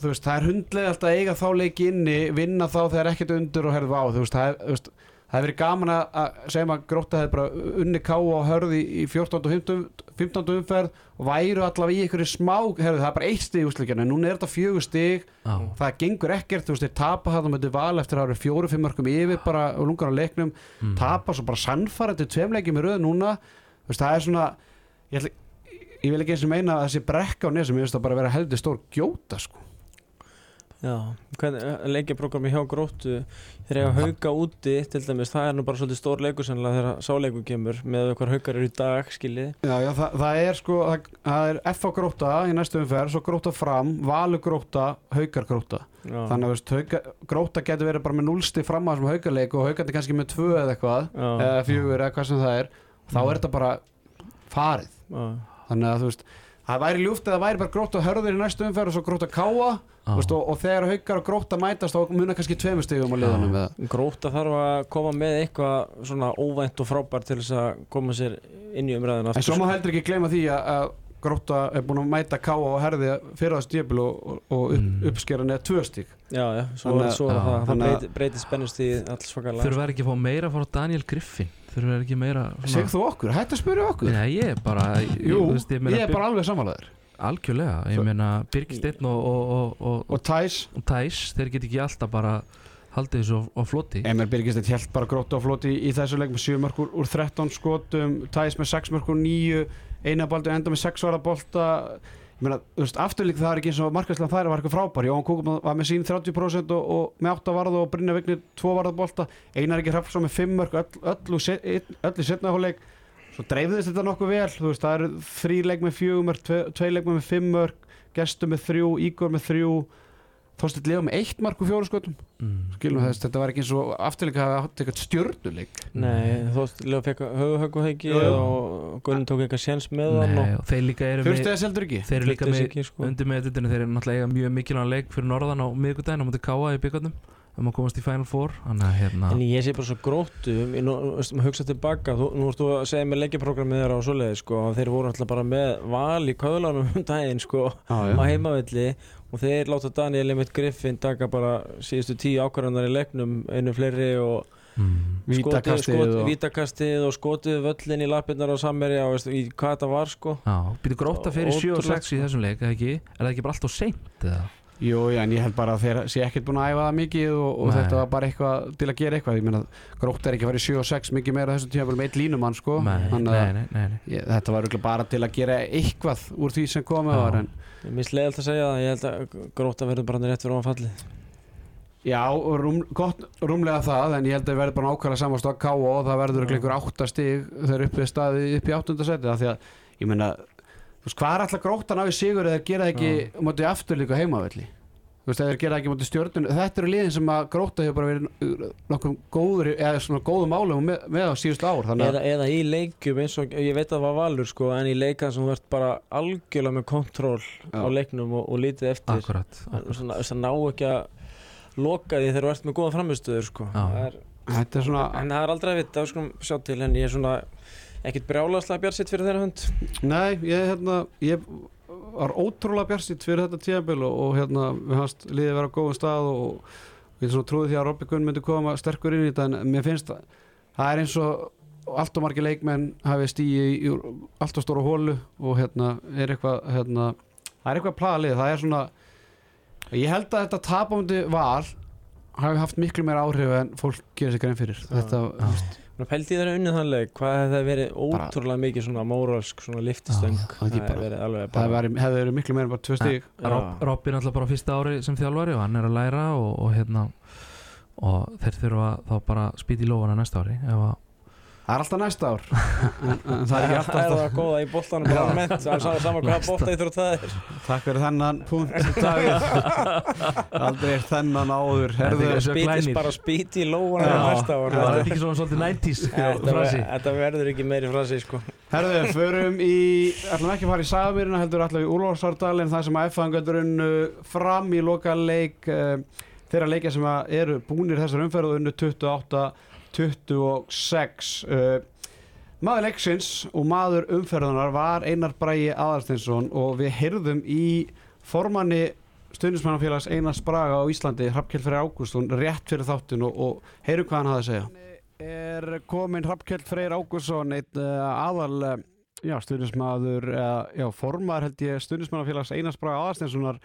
A: veist, það er hundlega alltaf að eiga þá leiki inni, vinna þá þegar ekkert undur og herðu á, þú veist, það er, þú veist Það hefði verið gaman að, að segja maður gróta hefði bara unni káa og hörði í 14. og 15. 15. umferð og væru allavega í einhverju smá herðu, það er bara eitt stig í úsleikinu en núna er þetta fjögur stig
C: Já,
A: það gengur ekkert, þú veist, þeir tapa það með val eftir að það eru fjóru-fimm mörgum yfir bara og lungar á leiknum,
C: mm.
A: tapa svo bara sannfærandi tveimleikjum í röð núna þú veist, það er svona ég, ætla, ég vil ekki eins og meina að þessi brekka á nesum, ég veist það bara vera heldur stór gjóta sko.
B: Já, hvernig leikjaprógrami hjá gróttu þeir eiga hauka úti til dæmis, það er nú bara svolítið stór leikur sennilega þegar sáleikur kemur með hvað haukar eru í dag skiljið
A: Já, já, það, það er sko það, það er F á gróta í næstu umferð svo gróta fram, valu gróta haukar gróta,
B: Já.
A: þannig að veist, hauka, gróta getur verið bara með núlsti fram að þessum haukarleik og haukandi kannski með tvö eða eitthvað
B: Já.
A: eða fjögur eða hvað sem það er þá er þetta bara farið
B: Já.
A: þannig að þú veist það væri ljúft eða væri bara gróta hörður í næstu umferð og svo gróta káa
C: Já.
A: þú veist, og, og þegar haukar og gróta mætast þá munar kannski tveimur stigum á liðanum með það
B: Gróta þarf að koma með eitthvað svona óvænt og frábært til þess að koma sér inn í umræðina
A: En svo má heldur ekki gleyma því að, að Gróta er búin að mæta káa og herði fyrir það stjöpil og, og, upp,
C: Mm.
A: uppskera neða tvö stík
B: Já, já, svo,
A: Þannig að-
B: svo er
C: já,
B: það, það
A: þannig að-
B: breyti, breyti spennust í alls svakalega.
C: Þurfa ekki að fá meira frá Daniel Griffin Þurfa ekki meira
A: Segð þú okkur, hættu að spyrja okkur.
C: Nei, ég er bara ég,
A: Jú,
C: veist, ég, meina,
A: ég er bara alveg samanlegaður
C: Algjörlega, ég meina Birgisteinn og, og, og, og,
A: Og Tæs,
C: og Tæs Þeir get ekki alltaf bara haldið þessu á, floti.
A: Emil Birgistett held bara Gróta á floti í, þessu leik með 7 mörg úr, úr 13 skotum Tæs með 6 mörg úr 9 einabaldu enda með 6 vara bolta meina, veist, afturlík það er ekki eins og markværslan þær var eitthvað frábær. Jón Kúkum var með sín 30% og, og með 8 varða og Brynja Vignir 2 varða bolta. Einar ekki Hrafnsson með 5 mörg öll, í setna hálfleik. Svo dreifðist þetta nokkuð vel veist, það eru þrý leik með 4 mörg 2 leik með 5 mörg Gestur með 3, Ígor með 3 Þorsteinn Leo með 1 mark úr 4 skotum
C: mm.
A: skilum þess, þetta var ekki eins og afturleika að hafa eitthvað stjörnuleik
B: Nei, veist, Leo fekk höfuhöggu
A: jú.
B: og Gunn tók eitthvað séns með hann
C: Nei,
B: og
C: og þeir líka eru með? Þeir eru líka með
B: sko.
C: undir með þetta þeir eru náttúrulega eiga mjög mikilvæg leik fyrir norðan á miðgudaginn á mútið Káa í byggarnum um að komast í Final Four þannig að hérna
B: En ég sé bara svo gróttu, ég hugsa tilbaka, þú, nú ertu að segja með leikjaprogrammið þeirra og svoleiði, sko, þeir voru alltaf bara með val í köðlanum um daginn, sko, á heimavelli og þeir láta Daniel Emmett Griffin taka bara síðustu tíu ákvarðanar í leiknum, einu fleiri og
C: mm,
A: Vítakastið
B: skotið,
A: og-
B: vítakastið og skotið völlin í lappirnar á Sammerja og veist, í hvað þetta var, sko.
C: Já, býtu gróta fyrir 7 og 6
B: Ótrúlegt,
C: í
B: sko.
C: þessum leik? Er það ekki bara allt og seint eða?
A: Jú, já, en ég held bara að þeir sé ekkert búin að æfa það mikið og, og þetta var bara eitthvað til að gera eitthvað ég meina, grótt er ekki að fara í 7 og 6 mikið meira þessu tíma með eitt línumann sko
C: Nei,
A: Þannig
C: nei,
A: að
C: nei, nei, nei.
A: ég, þetta var bara til að gera eitthvað úr því sem komið var en
B: Ég minnst leiðalt að segja það, ég held að gróta verður bara rétt fyrir ofan fallið.
A: já, rúm, gott rúmlega það en ég held að við verðum bara ákvæmlega samast á K.O. og það verður örugglega einhver áttastig þegar upp við staði upp í áttundasæti því að ég meina, þú veist, hvað er alltaf gróttan á í sigur eða gera það ekki mótið aftur líka heimavelli þú veist, eða gera það ekki mótið stjórnun þetta eru liðin sem að gróta hefur bara verið nokkuð góður, eða svona góðum málum með, með á síðust ár
B: Eða, eða í leikjum eins og, ég veit að það var valur sko, en í leika sem ert bara algjörlega með kontról á leiknum og, og lítið eftir
C: Akkurat,
B: Svona,
C: akkurat.
B: svona, þess að ná ekki að loka því þegar ert með góða framistöður sko. Er,
A: þetta er svona
B: en það er aldrei að vita, skulum sjá til en ég er svona ekkert brjálaslega bjarsitt fyrir þeirra hund
A: Nei, ég, hérna, ég var ótrúlega bjarsitt fyrir þetta tíðabil og, og hérna, við hans liðið vera á góðum stað og við trúið því að Robby Gunn myndi koma sterkur inn í þetta en mér finnst að það er eins og allt og margir leikmenn hafi stíi í allt og stóra hólu og hérna er eitthvað hérna, það er eitthvað plagalið, það er svona ég held að þetta tapándi val hafi haft miklu meira áhrif en fólk gerir sig grein fyrir. Þetta,
B: Pældi þeirra unnið þannig, hvað hefði verið ótrúlega mikið svona móralsk svona liftistöng
A: Já, það
B: hefði
A: bara-
B: verið alveg
A: það
B: bara
A: væri- hefði verið miklu meira en bara tvö.
C: Rob, Robby er alltaf bara fyrsta ári sem þjálfari og hann er að læra og, og hérna og þeir þurfa þá bara að spýta í lófana næsta ári ef að
A: Það er alltaf næsta ár. En, en Það er alltaf
B: það að góða í bóltanum Það er meint, það er saman hvaða bólta ég þurft að það er.
A: Takk fyrir þennan punkt Aldrei er þennan áður.
C: Spítis
B: bara spíti í lóðan
C: Það er ekki svona svolítið 90's
B: sko, Þetta verður ekki meiri frasi sko.
A: Herðu, förum í Alltaf ekki farið í saðmýrina Heldur alltaf í úrlóðsvartalinn Það sem að F-hangaturinn uh, fram í loka leik uh, Þeirra leikja sem eru búinir þessar umferðu 26 uh, eh, maður leiksins og maður umferðanar var Einar Bræi Aðarstinsson og við heyrðum í formanni stundismannafélags Einar Spraga á Íslandi Hrafkjell Freyr Ágústun rétt fyrir þáttun og, og heyrum hvað hann hafði að segja. Er komin Hrafkjell Freyr Ágústun einn uh, aðal uh, stundismadur, já formar held ég stundismannafélags Einar Spraga Aðarstinssonar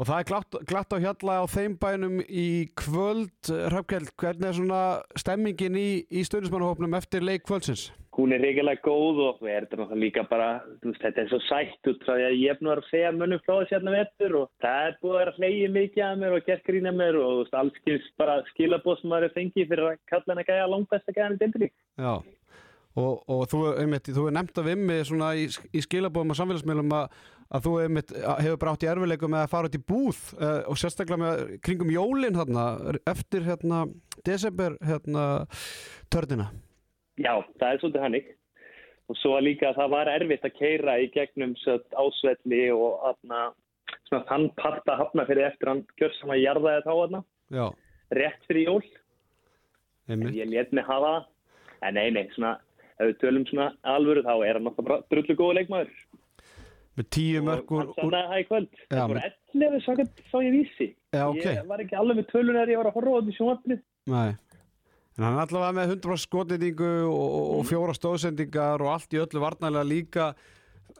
A: og það er glatt, glatt á hjalla á þeim bænum í kvöld. Hrafkjell, hvernig er svona stemmingin í, í stundismannahópnum eftir leik kvöldsins?
E: hún er reyngilega góð og við erum náttúrulega líka bara, veist, þetta er svo sætt út frá því að ég er nú að segja mönnum frá þessi hérna vettur og það er búið að vera hleyið mikið að mér og gert grína mér og veist, alls skils bara skilabóð sem maður er fengið fyrir að kalla henni gæja langt besta gæjan í dildinni.
A: Já, og, og þú, einmitt, þú er nefnt af vimmi svona í, í skilabóðum og samfélagsmiðlum að, að þú einmitt, hefur brátt í erfileikum með að fara út í búð uh, og sérstaklega með kringum jólin þarna, eftir hérna, desember hérna, törnina.
E: Já, það er svolítið hannig og svo líka að það var erfitt að keira í gegnum ásvelli og svona þann parta hafna fyrir eftir hann gjör sem að jarðaði þá aðna,
A: Já,
E: rétt fyrir jól.
A: einmitt.
E: Ég let mig hafa það. En nei, nei, svona, ef við tölum svona alvöru þá er hann náttúrulega bara drullu góða leikmaður.
A: Með tíu mörg úr,
E: Hann sannaði það í kvöld.
A: Já,
E: Það voru
A: men-
E: 11 svakað sá ég vísi.
A: Já, ok.
E: Ég var ekki alveg með tölun þegar ég var að horfa á þetta í sjónvarpinu.
A: Nei. En hann allavega með 100% skotnýtingu og, og, og fjóra stóðsendingar og allt í öllu varnarlega líka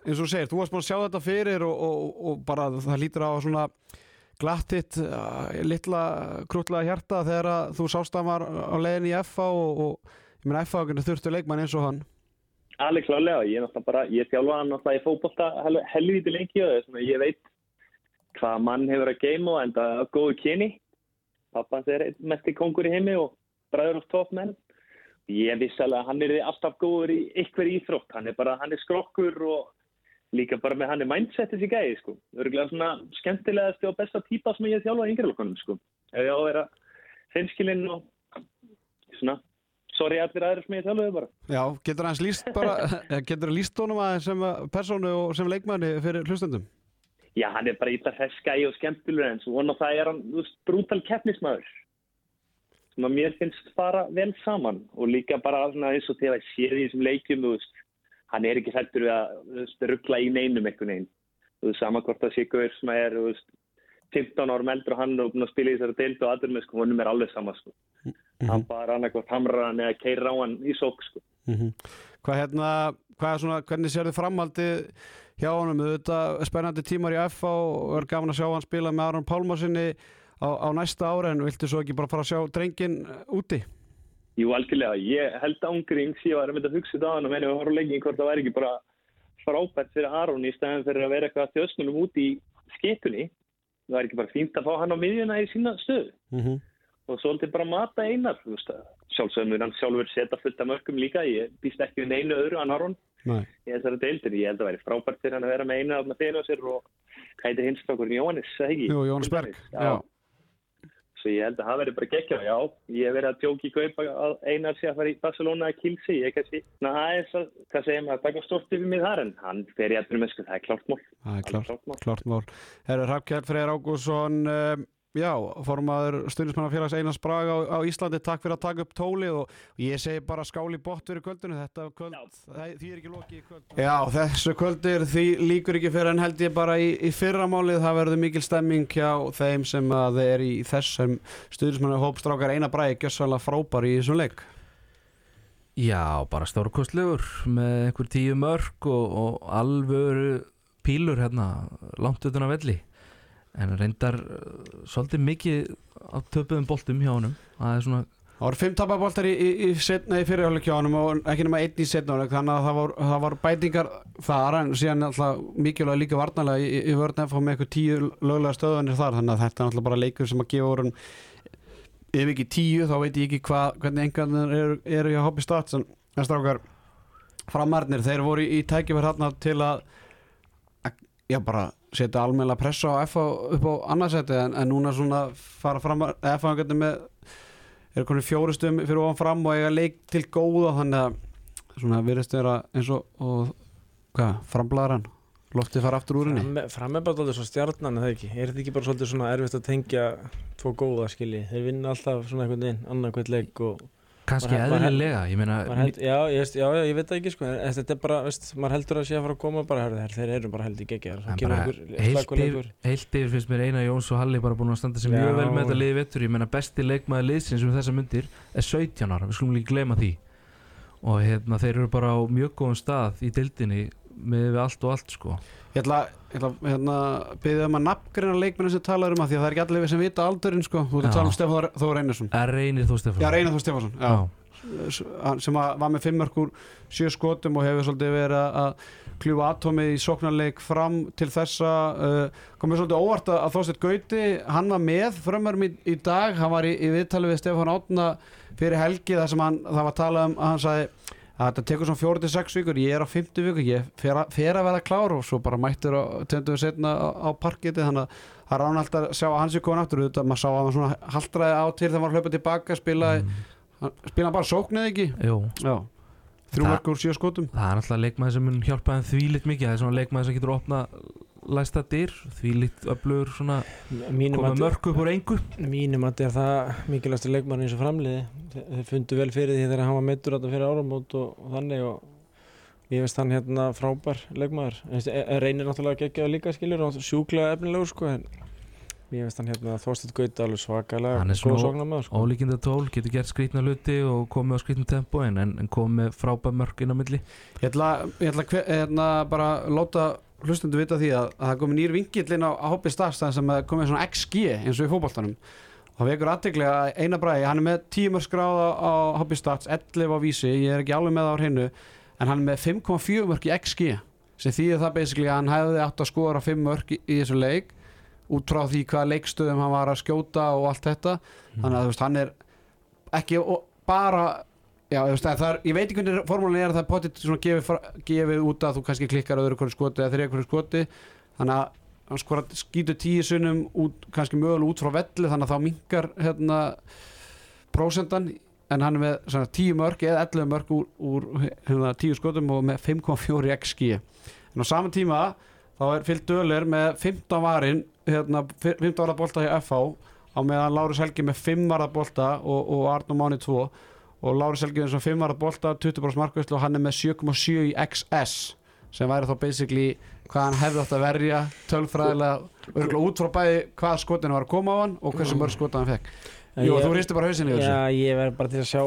A: eins og þú segir, þú varst búin að sjá þetta fyrir og, og, og bara það lítur á svona glatt hitt uh, litla krútlega hjarta þegar þú sást að var á leiðin í FA og, og ég meina FA þurftu leikmann eins og hann
E: Alveg klálega, ég er náttúrulega bara, ég þjálfa hann náttúrulega í fótbolta hel- helvíti lengi og svona, ég veit hvað mann hefur að geima og enda góðu kyni. Pappans er einn mesti kongur í heimi og bræður of top menn. Ég vissi alveg að hann er alltaf góður í ykkur íþrótt, hann er bara, hann er skrokkur og líka bara með hann er mindset þessi gæði, sko. Örgulega svona skemmtilegasti og besta típa sem ég hef þjálfað í yngrelokunum, sko. Ef ég á að vera hreinskilinn og svona, sorry allir aðrir sem ég hef þjálfaði bara.
A: Já, getur hans líst bara getur líst honum aðeins sem persónu og sem leikmanni fyrir hlustendum
E: Já, hann er bara illa hreskægi og skemmtilegur en svo vona það er hann þú veist, brútal keppnismæður sem að mér finnst fara vel saman og líka bara svona eins og þegar ég sé því sem leikjum þú veist, hann er ekki hættur við að ruggla í neinum einhvern veginn þú veist, sama hvort það sé gaur sem er þú veist, 15 árum eldur og hann og búin að spila í þessari deild og aður með sko, honum er alveg sama sko. Hann bara annarkvort hamrar hann eða keira á hann í sók sko.
A: Mhm. Hvað hérna, hvað svona, hvernig sér þið framhaldið hjá honum, þetta spennandi tímar í FA og er gaman að sjá hann spila með Aron Pálmarsinni á, á næsta ára en viltu svo ekki bara fara að sjá drengin úti?
E: Jú, algjörlega, ég held ángrings ég var að mynda að hugsa þetta á hann og menni að horfa lengi hvort það væri ekki bara frábært fyrir Aron í stæðan fyrir að vera eitthvað þjóðsmunum út í skipunni það væri ekki bara fínt að fá hann á miðjuna í sína stöðu
A: Mm -hmm.
E: Og svolítið bara mata einar þú veist að sjálfsögum er hann sjálfur setja fullt af mörgum líka, ég býst ekki við neinu öðru þessari deildir, ég held að væri frábært fyrir hann að vera með einu af þeirra sér og hætti hinstokkurinn Jóhannes?
A: Jú, Jónas Berg.
E: Svo ég held að það verði bara geggja, já, ég hef verið að djóki í kaupa að einar sé að fara í Barcelona að kilsi, ég kannski, að, hvað segir maður, taka stort yfir mig þar, en hann fer í að drömmu, sko, það er.
A: Það er klart,
E: mál.
A: Já, formaður stundismannafélags Einars Braga á, á Íslandi, takk fyrir að taka upp tólið og ég segi bara skáli bótt fyrir kvöldinu, þetta kvöld, það, því er ekki lokið í kvöld. Já, þessu kvöldir, því líkur ekki fyrir en held ég bara í, í fyrramálið, það verður mikil stemming hjá þeim sem að er í þessum stundismannafélags hópstrákar. Einar Bragi, gjössalega frábær í þessum leik.
C: Já, bara stórkostlegur með einhver tíu mörg og, og alvöru pílur hérna langt utan að velli en reyndar uh, svolítið mikið á töpuðum boltum hjá honum. Það er svona,
A: Það voru fimm tapaboltar í, í, í, í fyrirháleik hjá honum og ekki nema einn í setnáleik þannig að það voru, það voru bætingar þar en síðan alltaf mikilvæg líka varnalega í, í vörðin fá með eitthvað tíu löglega stöðanir þar þannig að þetta er alltaf bara leikur sem að gefa voru ef ekki tíu þá veit ég ekki hva, hvernig engarnir eru, eru hjá Hobby Stats en strákar framarnir þeir voru í tækifær hérna til að- já bara setja almennilega pressa á FH upp á annarsæti en, en núna svona fara framar FH hvernig með er konið fjóri stöðum fyrir ofan fram og eiga leik til góða þannig að svona virðist vera eins og, og hvað, framblaðaran loftið fara aftur úr henni?
B: Fram, fram er bara alltaf svo stjarnan það ekki? Er þetta ekki bara svolítið svona erfitt að tengja tvo góða skilji, þeir vinna alltaf svona einhvern veginn, annarkvæmt leik og
C: kannski eðlilega ég meina,
B: já, ég, já, ég veit ekki sko en þetta er bara, veist, maður heldur að sé að fara að koma bara, herri, þeir, þeir eru bara held í geggja
C: En bara heilt yfir, heilt yfir finnst mér Einar Jóns og Halli bara búin að standa
B: Já.
C: mjög vel með þetta liði vettur ég meina besti leikmaður liðsins um þessa myndir er 17 ára, við skulum ekki glema því. Og hérna þeir eru bara á mjög góðum stað í dildinni með við allt og allt sko
A: Ég ætla, ætla hérna, byggðið um að nafngreina leikmennin sem talar um að því að það er ekki allir sem vita aldurinn sko. Þú
C: Já.
A: að tala um Stefán Þór Einarsson
C: Er reynir þú Stefán?
A: Já, Reinar Þór Stefánsson sem að, var með fimmörkur sjö skotum og hefur svolítið verið að kljúfa atómið í sóknarleik fram til þessa uh, komið svolítið óvart að, að Þorsteinn Gauti hann var með frömmurum í, í dag hann var í, í viðtali við Stefán Átna fyrir helgi þar sem hann, það var talað um að hann sagði að þetta tekur svona fjóri til sex vikur ég er á fymtu viku, ég fer að, fer að vera klár og svo bara mættur á töndu við setna á, á parketi þannig að það án alltaf að sjá að hans er komin aftur auðvitað, maður sá að hann svona haldraði á til þegar hann var hlaupað tilbaka spilaði,
C: Mm,
A: spilaði hann bara sóknið ekki?
C: Jú,
A: Já, þrjú
C: Það-
A: mörg úr sjö skotum.
C: Það er alltaf leikmaður sem mun hjálpa þeim því lit mikið það er svona leikmaður sem getur opna læsta dyr, því lit öflugur svona
B: mínum
C: koma
B: að,
C: mörg upp úr engu.
B: Mínum að er það mikilvægstu leikmann eins og framliði. Þeir, fundu vel fyrir því þegar hann var meittur þetta fyrir áramót og, og þannig og ég veist hann hérna frábær leikmaður. E- reynir náttúrulega geggjaðu líka skilur og sjúklega efnilegur sko en ég veist hann hérna Þorsteinn Gauta alveg svakalega
C: Hann er svona
B: sko.
C: ólíkinda tól, getur gert skrýtna hluti og komið á skrýtnum tempo en, en komið með frábær mörg inn á milli.
A: Ég ætla, ég ætla hver, hérna, bara láta hlustundu vita því að, að það komi nýr vingill inn á, á hoppi stafs það sem komið svona XG eins og í fótboltanum. Og það vekur aðteglega að eina bræði hann er með tímur skráða á hoppi stats 11 á vísi, ég er ekki alveg með það á hreinu en hann er með 5,4 mörg í XG sem þýðir það basically að hann hefði átt að skora 5 mörg í, í þessu leik út frá því hvaða leikstöðum hann var að skjóta og allt þetta. Þannig að þú veist, hann er ekki bara já, er, ég veit ekki hvernig formúlin er að það er potið svona gefið, gefið út að þú kannski klikkar öðru hverju skoti eða þriða hverju skoti. Þannig að hann skora skýtur tíu sunnum út, kannski mögulega út frá velli þannig að þá minkar hérna prósendan en hann er með svona, tíu mörg eða 11 mörg úr, úr hérna, tíu skotum og með 5,4 XG en á saman tíma þá er fyllt dölir með 15 varin hérna, 15 varða bolta hjá FH á meðan Lárus Helgi með 5 varða bolta og, og Arnó Máni 2 og Helgi með 5 varða bolta 20% markvæslu og hann er með 7,7 í XS sem væri þá basically hvað hann hefði átt að verja tölfræðilega örgulega út frá bæði hvað skotinu var að koma á hann og hversu mörg skota hann fekk. Jú,
B: ég-
A: þú hristi bara hausinni
B: Já, ég verð bara til að sjá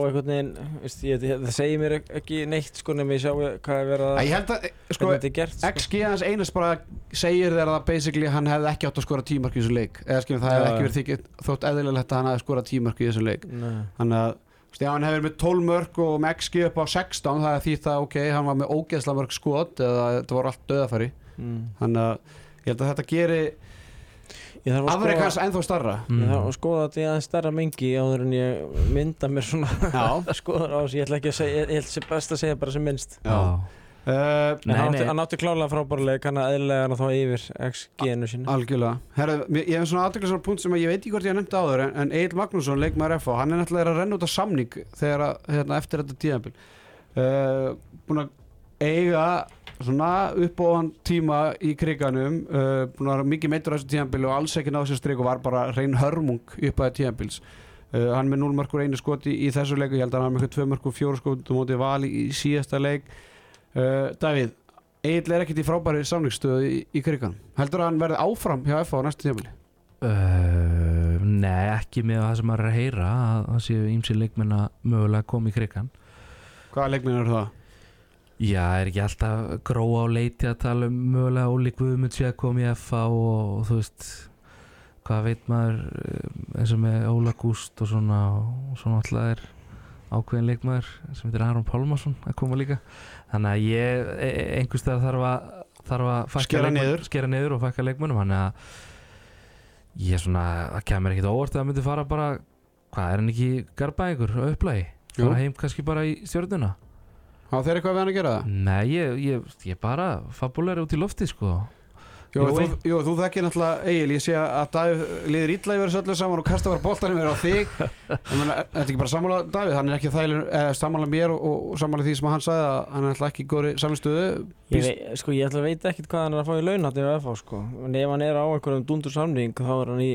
B: ég, það segir mér ekki neitt sko nema ég sjá hvað er verið að
A: Ég held að, sko,
B: þetta er gert sko.
A: XG hans einast bara segir þér að basically hann hefði ekki átt að skora tímark í þessu leik. Eða skilum það hefði ekki verið þótt eðlilegt að hann hefði skorað tímark í þessu leik.
B: Nei.
A: þannig að hann hefur með 12 mörg og með XG upp á 16 það er því það ok, hann var með ógeðsla mörg skot eða þetta voru allt döðafæri
B: mm.
A: þannig að ég held að þetta geri
B: Ég þarf að
A: afreik
B: skoða-
A: hans ennþá starra
B: Ég þarf að skoða þetta í aðeins stærra mengi áður en ég mynda mér svona
A: Já,
B: skoðar á þessu, ég ætla ekki að segja, ég held sem best að segja bara sem minnst.
A: Já. Uh,
C: Nei,
B: hann átti,
C: nei.
B: hann átti klálega frábærlega kann að eðlega hann þá yfir XG-nu sínu
A: Algjörlega. Herra, Ég hef svona aðtöklisar punkt sem að ég veit ekki hvort ég hef nefnt áður en, en Egil Magnússon, leikmaður FH hann er náttúrulega að renna út af samning þegar að, hérna, eftir þetta tíðanbíl uh, búin að eiga svona uppbóðan tíma í kriganum uh, búin að vera mikið meittur á þessu tíðanbíl og alls ekki náðu sér strik og var bara reyn hörmung upp að tíðanbíls uh, hann með 0 mörkur einu skoti í þessu leiku ég held að hann með 2 mörkur 4 skoti móti vali í síðasta leik uh, Davíð Egil er ekkert í frábæri samningsstöðu í, í kriganum heldur að hann verði áfram hjá FH á næstu tíðanbíli
C: Uh, nei, ekki með það sem maður er að heyra að það séu ímsi leikmenn að mögulega koma í krigan
A: Hvaða leikminn eru það?
C: Já, er ekki alltaf gróa á leiti að tala um mögulega Óli Guðmund sé að koma í FA og, og þú veist hvað veit maður eh, eins og með Óla Gúst og svona og svona alltaf er ákveðin leikmaður sem heitir Aron Pálmarsson að koma líka þannig að ég e- e- einhvers staðar þarf að þarf að fækka
A: Skera
C: leikmönnum-
A: niður.
C: skera niður og fækka leikmönum þannig að ég er svona það kemur ekkit óvart að það myndi fara bara hvað er hann ekki garbaðingur á upplægi fara heim kannski bara í stjórnuna
A: Há þeir eitthvað við hann að gera það?
C: Nei, ég, ég, ég bara fabulæri út í lofti sko
A: Jú,
B: Jú,
A: þú, jú, þú þekkir náttúrulega Egil, ég sé að Davíð liður illa yfir þessu öllu saman og kasta bara boltanum yfir á þig. Þetta er ekki bara sammála Davíð, hann er ekki þægileg eh, sammála mér og, og sammála því sem hann sagði að hann er alltaf ekki í góri samstöðu
B: Ég, vei, sko, ég ætla að veit ekkert hvað hann er að fá í laun Þetta er FH sko. En ef hann er á einhverjum dundur samning Þá er hann í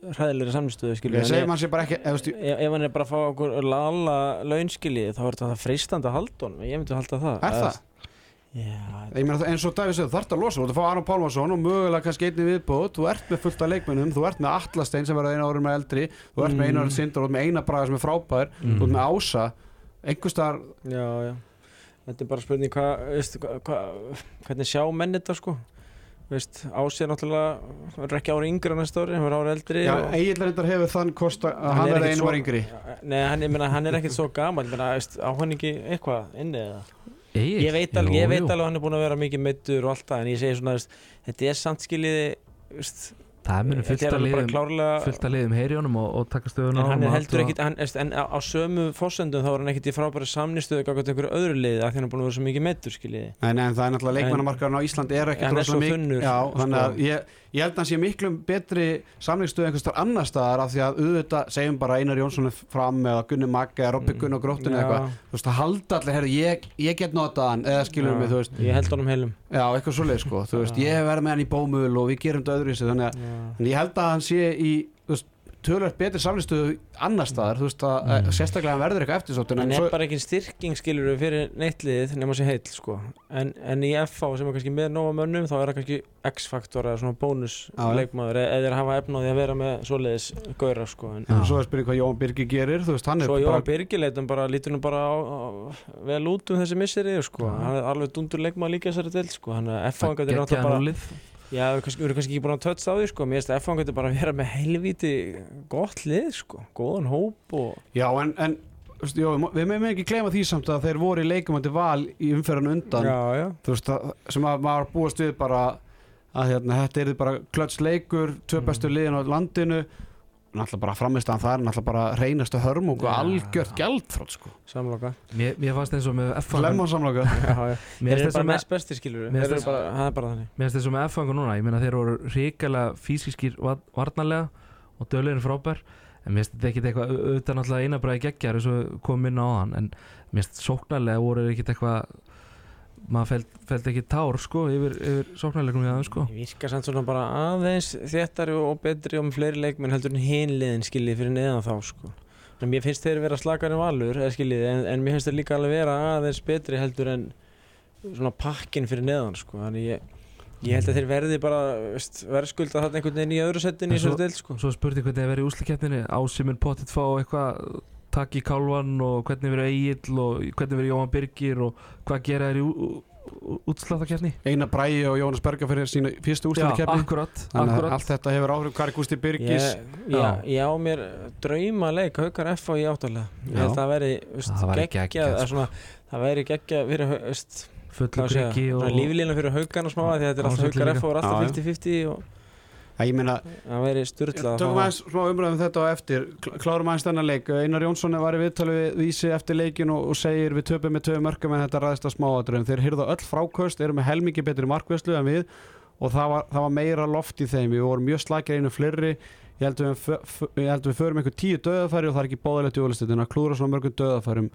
B: hræðilegri samstöðu
A: veist,
B: ef, hann er bara að fá okkur lala launskili þá er þetta freistandi að halda honum. Ég myndi halda það.
A: Er það?
B: Já,
A: Ég meina, eins og Davíð þú þarft að losa, þú ert að fá Aron Pálmarsson og mögulega kannski einni viðbót, þú ert með fullt af leikmennum, þú ert með Atlastein sem verður eina árum með eldri, þú ert með
B: Mm.
A: eina árum sindur, þú ert með eina braga sem er frábær, þú ert með Ása, einhvers staðar,
B: já, já. Þetta er bara spurning hvað, veist, hva, hva, hvernig sjá menn þetta sko? Veist, Ási er náttúrulega verður ekki ári yngri á næsta ári, hann verður ári eldri
A: já, reyndar hefur þann kosta að hann
B: er
A: er einu var yngri.
B: Nei, hann, ég meina, hann er ekkert svo gaman meina, veist, á hann ekki eitthvað inni eða
C: Egil?
B: ég veit alveg,
C: Jú,
B: ég veit alveg að hann er búin að vera mikið meittur og allt það en ég segi svona, þetta er samt skiljiði veist,
C: Það munum fullt
B: er
C: að liðum
B: klárlega
C: fullt að liðum heyri honum og, og taka stöðun
B: en
C: á
B: hann er
C: honum
B: heldur
C: og
B: ekkit hann, veist, en á, á sömu fórsendum þá er hann ekkit í frábæri samnistöðu gagvart einhverju öðru liði af því hann er búin að vera svo mikið meittur skiljiði
A: Nei, nei, en það er náttúrulega leikmannamarkaðurinn á Íslandi er ekki
B: Hann er svo þunnur,
A: Já,
B: sko.
A: þannig að ég, ég held að hann sé miklu betri samlingsstöð einhvers þar annar staðar af því að auðvitað segjum bara Einar Jónsson fram eða Gunni Magga eða Robby Gunn á gróttinu eða eitthvað. Þú veist, það halda allir, herru, ég, ég get notað hann eða skilur mig, þú veist.
B: Ég held honum heilum.
A: Já, eitthvað svoleið, sko, þú veist, ég hef verið með hann í bómul og við gerum þetta öðru í sig þannig að ég held að hann sé í, tölvöld betri samlingsstöðu annar staðar, þú veist, að mm. sérstaklega hann verður eitthvað eftirsóttin
B: hann
A: en
B: er
A: svo,
B: bara ekki styrking skilur fyrir neittlið nema sér heill sko. en, en í FH sem er kannski með nóga mönnum þá er það kannski X-faktor eða svona bónus leikmaður eða þeir hafa því að vera með svoleiðis gauðra sko. en
A: en svo er spyrir hvað Jóhann Birgi gerir, veist, hann er
B: svo
A: bara
B: Jóhann Birgileitum bara lítur nú bara á, á, vel út um þessi misseri sko. hann er alveg dundur leikmaður líka þessari del sko. hann er FH Já, við kannski- við erum kannski ekki búin að tötsa á því sko. Mér finnst að F1 getur bara að vera með helvíti gott lið, sko. Góðan hóp og...
A: Já, en, en veist, jó, við meðum ekki gleyma því samt að þeir voru í leikumandi val í umferðan undan
B: Já, já.
A: þú veist, að, sem að maður búast við bara að hérna, þetta er bara klöts leikur, tvö
B: Mm.
A: bestu liðin á landinu náttúrulega bara framist að það er náttúrulega bara reynastu hörmung og
B: Já.
A: algjört gjaldfrátt sko.
B: Samloka.
C: Mér, mér fannst eins og með F-fangun
A: Lemon samloka
B: Já, já.
C: Mér finnst
B: eru
C: eins
B: bara
C: og með
B: mest bestir, skilur.
C: Mér finnst
B: eru bara, það er bara þannig.
C: Mér finnst þess að með F-fangu núna, ég meina þeir voru ríkala físiskir var- varnarlega og döluðin frábær en mér finnst þetta ekkit eitthvað, au- auðvitað náttúrulega einabræði geggjar eins og kom inn á hann en mér finnst sóknarlega voru ekkit eitthvað maður feld, feld ekki tár sko yfir, yfir sóknarleikum við aðeins sko
B: Ég virka samt svona bara aðeins þéttari og betri og með fleiri leikmenn heldur en hinliðin, skiljið, fyrir neðan þá, sko. En mér finnst þeir vera slakar en valur, skiljið, en, en mér finnst þeir líka alveg vera aðeins betri heldur en svona pakkin fyrir neðan, sko. Þannig ég, ég held að þeir verði bara, verðskulda þarna einhvern veginn í öðru settin í þessu del, sko.
C: Svo spurði hvernig það verið í úslikefninni Ásimur pottitt fá eitthvað takk í kálvan og hvernig verið Egil og hvernig verið Jóhann Birgir og hvað gera þeir í útsláttakefni
A: Einar Bræi og Jónas Berga fyrir sína fyrstu úrslæðikeppni
C: akkurat, akkurat
A: allt þetta hefur áhrif Kari Gústi Birgis
B: já, ég á mér drauma leik haukar F á í áttalega
A: Já.
B: það veri veist,
C: Það væri
B: geggjað,
C: geggjað, sko.
B: svona, það væri geggja fyrir veist,
C: fullu
B: hvað sé
C: kriki og
B: líflína fyrir haukan og smá því þetta er alltaf haukar. F og
A: Já, já.
B: alltaf 50-50 og
A: Já, ég meina,
B: það væri styrla
A: tökum aðeins smá umræðum þetta á eftir. Kl- klárum aðeins þennan leik. Einar Jónsson var í viðtali við vísi eftir leikin og, og segir við töpum með töfum mörgum en þetta ræðist að smáatröðum þeir hyrða öll frákvöst, eru með helmingi betri markvæslu en við og það var, það var meira loft í þeim, við vorum mjög slakir einu flirri ég held að við, að við förum einhver tíu döðafæri og það er ekki bóðilegt í ólistetin að klúra svona mörgum döðafærum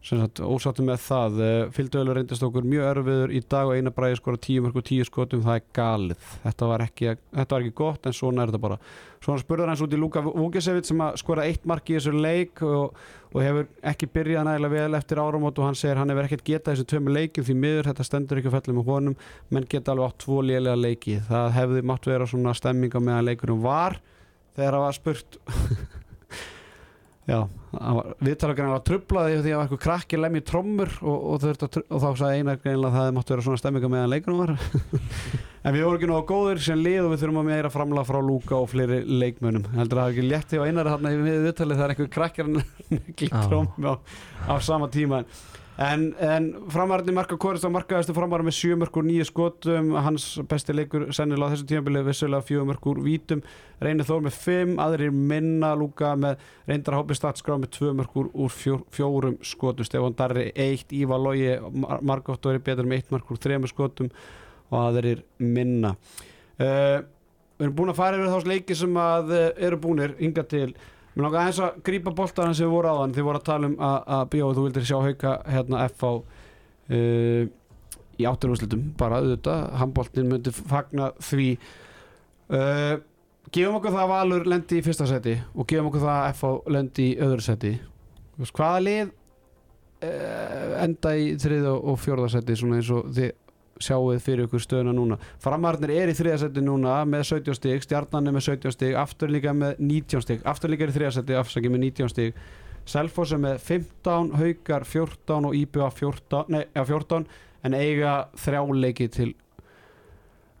A: sagt, ósáttum með það fylgdöðulega reyndist okkur mjög örfiður í dag og eina bræði skora tíu mörg og tíu skotum það er galið, þetta var ekki, þetta var ekki gott en svona er þetta bara. Svona spurður hans út í Luka Vukisevic sem að skora eitt mark í þessu leik og, og hefur ekki byrjað nægilega vel eftir áramót og hann segir hann hefur ekkert getað þessu tveimu leikin því miður þetta stendur ekki að fellum með honum. Menn geta alveg átt tvo lélega leiki. Það hefði mátt vera svona stemminga meðan leikurum var þegar það var spurt Já, viðtalagreinlega var trublaði því að það var eitthvað krakki lemmi trommur og, og, tru- og þá sagði einar greinlega að það máttu vera svona stemminga meðan leikunum var. En við vorum ekki nógu góðir sem lið og við þurfum að meira framlega frá Lúka og fleiri leikmönnum. Heldur að það er ekki létti á einar þarna við viðtalið það er eitthvað krakkar negli
C: Já.
A: trommu á, á sama tíma. en, en framarðin marka Kórist á markaðastu framarðin með sjö mörg úr nýju skotum. Hans besti leikur sennilega á þessu tímabili vissulega fjögur mörg úr vítum. Reynir þó með fimm, aðrir minna Lúka með reyndar hópi statskrá með tvö mörg úr, úr fjór, fjórum skotum. Stefán Darri eitt, Íva Logi Margótt og er betur með eitt mörg úr þremur skotum og aðrir minna. Uh, við erum búin að fara yfir þá leiki sem að uh, eru búnir hinga til Mér langar aðeins að grípa boltan sem við voru á þann þið voru að tala um að, að bjóða þú vildir sjá hauka hérna FH uh, í átturúslitum bara auðvitað, handboltin myndi fagna því. Uh, gefum okkur það að Valur lendi í fyrsta seti og gefum okkur það að FH lendi í öðru seti. Hvaða lið uh, enda í þriða og fjórða seti svona eins og þið sjáuð fyrir ykkur stöðuna núna. Framarnir er í þriða seti núna með 17 stig stjarnan er með 17 stig aftur líka með 19 stig. Aftur líka er í þriða seti afsakið með 19 stig. Selfoss er með 15 haukar 14 og IBA 14, nei, ja, 14 en eiga þrjáleiki til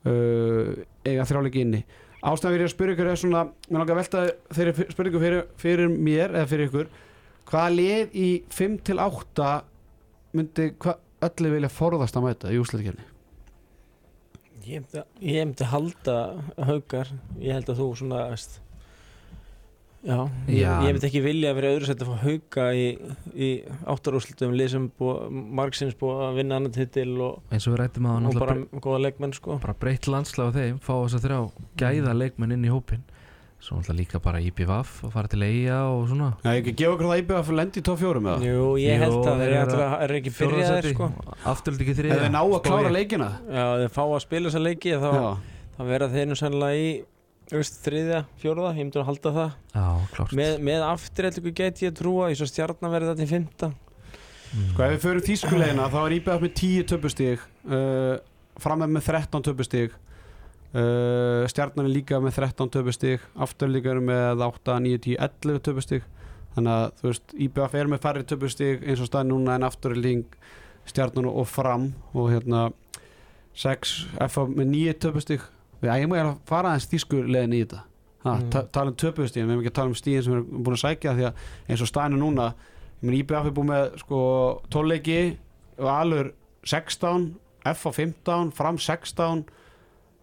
A: uh, eiga þrjáleiki inni. Ástæðan fyrir að spyrja ykkur er svona mér langar að velta þeirri spurningu fyrir, fyrir mér eða fyrir ykkur. Hvaða lið í 5 til 8 myndi hva, öllu vilja forðast að mæta í úsleitikefni
B: Ég myndi, ég myndi halda haukar. Ég held að þú svona veist, Já,
C: Já.
B: ég myndi ekki vilja að vera öðru sett að fá hauka í, í áttarúslutum búið, margsins búið að vinna annan titil og,
C: og að
B: bara góða leikmenn sko.
C: bara breytt landslag á þeim fá þess að þrjá gæða leikmenn inn í hópin svo náttúrulega líka bara IPVAF og fara til eiga og svona.
A: Já, ég ekki gefa okkur það íbjöða fyrir lendi í top 4 með það
B: Jú, ég held að þeir
C: þeir eru
B: er ekki byrjaðir sko.
C: Afturlít ekki
A: Ef
C: þriðja.
A: Þið ná að klára
C: ég.
A: leikina.
B: Já, þeir fá að spila þessa leiki þá, þá verða þeir nú sannlega í veist, þriðja, fjóruða, ég myndi að halda það.
C: Já, klárt.
B: Með, með afturreldingu get ég trúa í svo stjarnan verði þetta í fymta
C: Mm.
A: sko ef við förum þýskulegina þá er íbjöða með 10 töpustíg uh, fram með 13 töpustíg uh, stjarnan er líka með 13 töpustíg aftur líka eru með 8, 9, 10, 11 töpustíg þannig að þú veist íbjöða er með færri töpustíg eins og staði núna en aftur líng stjarnan og fram og hérna 6, F með 9 töpustíg við ægum að fara aðeins þýskulegin í þetta. Ha,
B: Mm.
A: tala um töpustígin, við erum ekki að tala um stígin sem við erum búin að sækja því að eins og staðinu núna IBF er búin með sko 12 leiki Valur 16 F á 15, Fram 16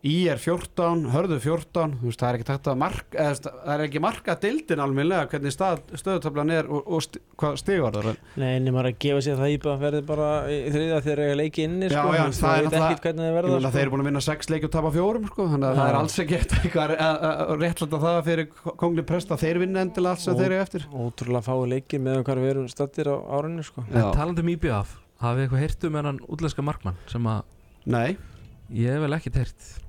A: I er 14, Hörðu 14 þú veist, það er ekki takt að mark eða, það er ekki marka dildin almennilega hvernig stað, stöðutöflan er og, og st hvað stigar það er
B: Nei, nema að gefa sér það íbæða verði bara í þriðja þegar ég leiki inni
A: Já,
B: sko,
A: já,
B: þú veist,
A: það er
B: ekkert hvernig það
A: Ég
B: verða
A: meina
B: sko.
A: þeir eru búin að vinna 6 leiki og tapa fjórum sko, þannig að það er
B: Já.
A: alls ekki eftir eitthvað réttlæta það fyrir kongli presta þeir vinna endilega sem
B: Og-
A: þeir eru eftir
B: Ótrúlega fáið leikir með hvað við erum stattir á árinu sko.
C: En talandi um um að
A: Nei,
C: ég hef vel ekkert heyrt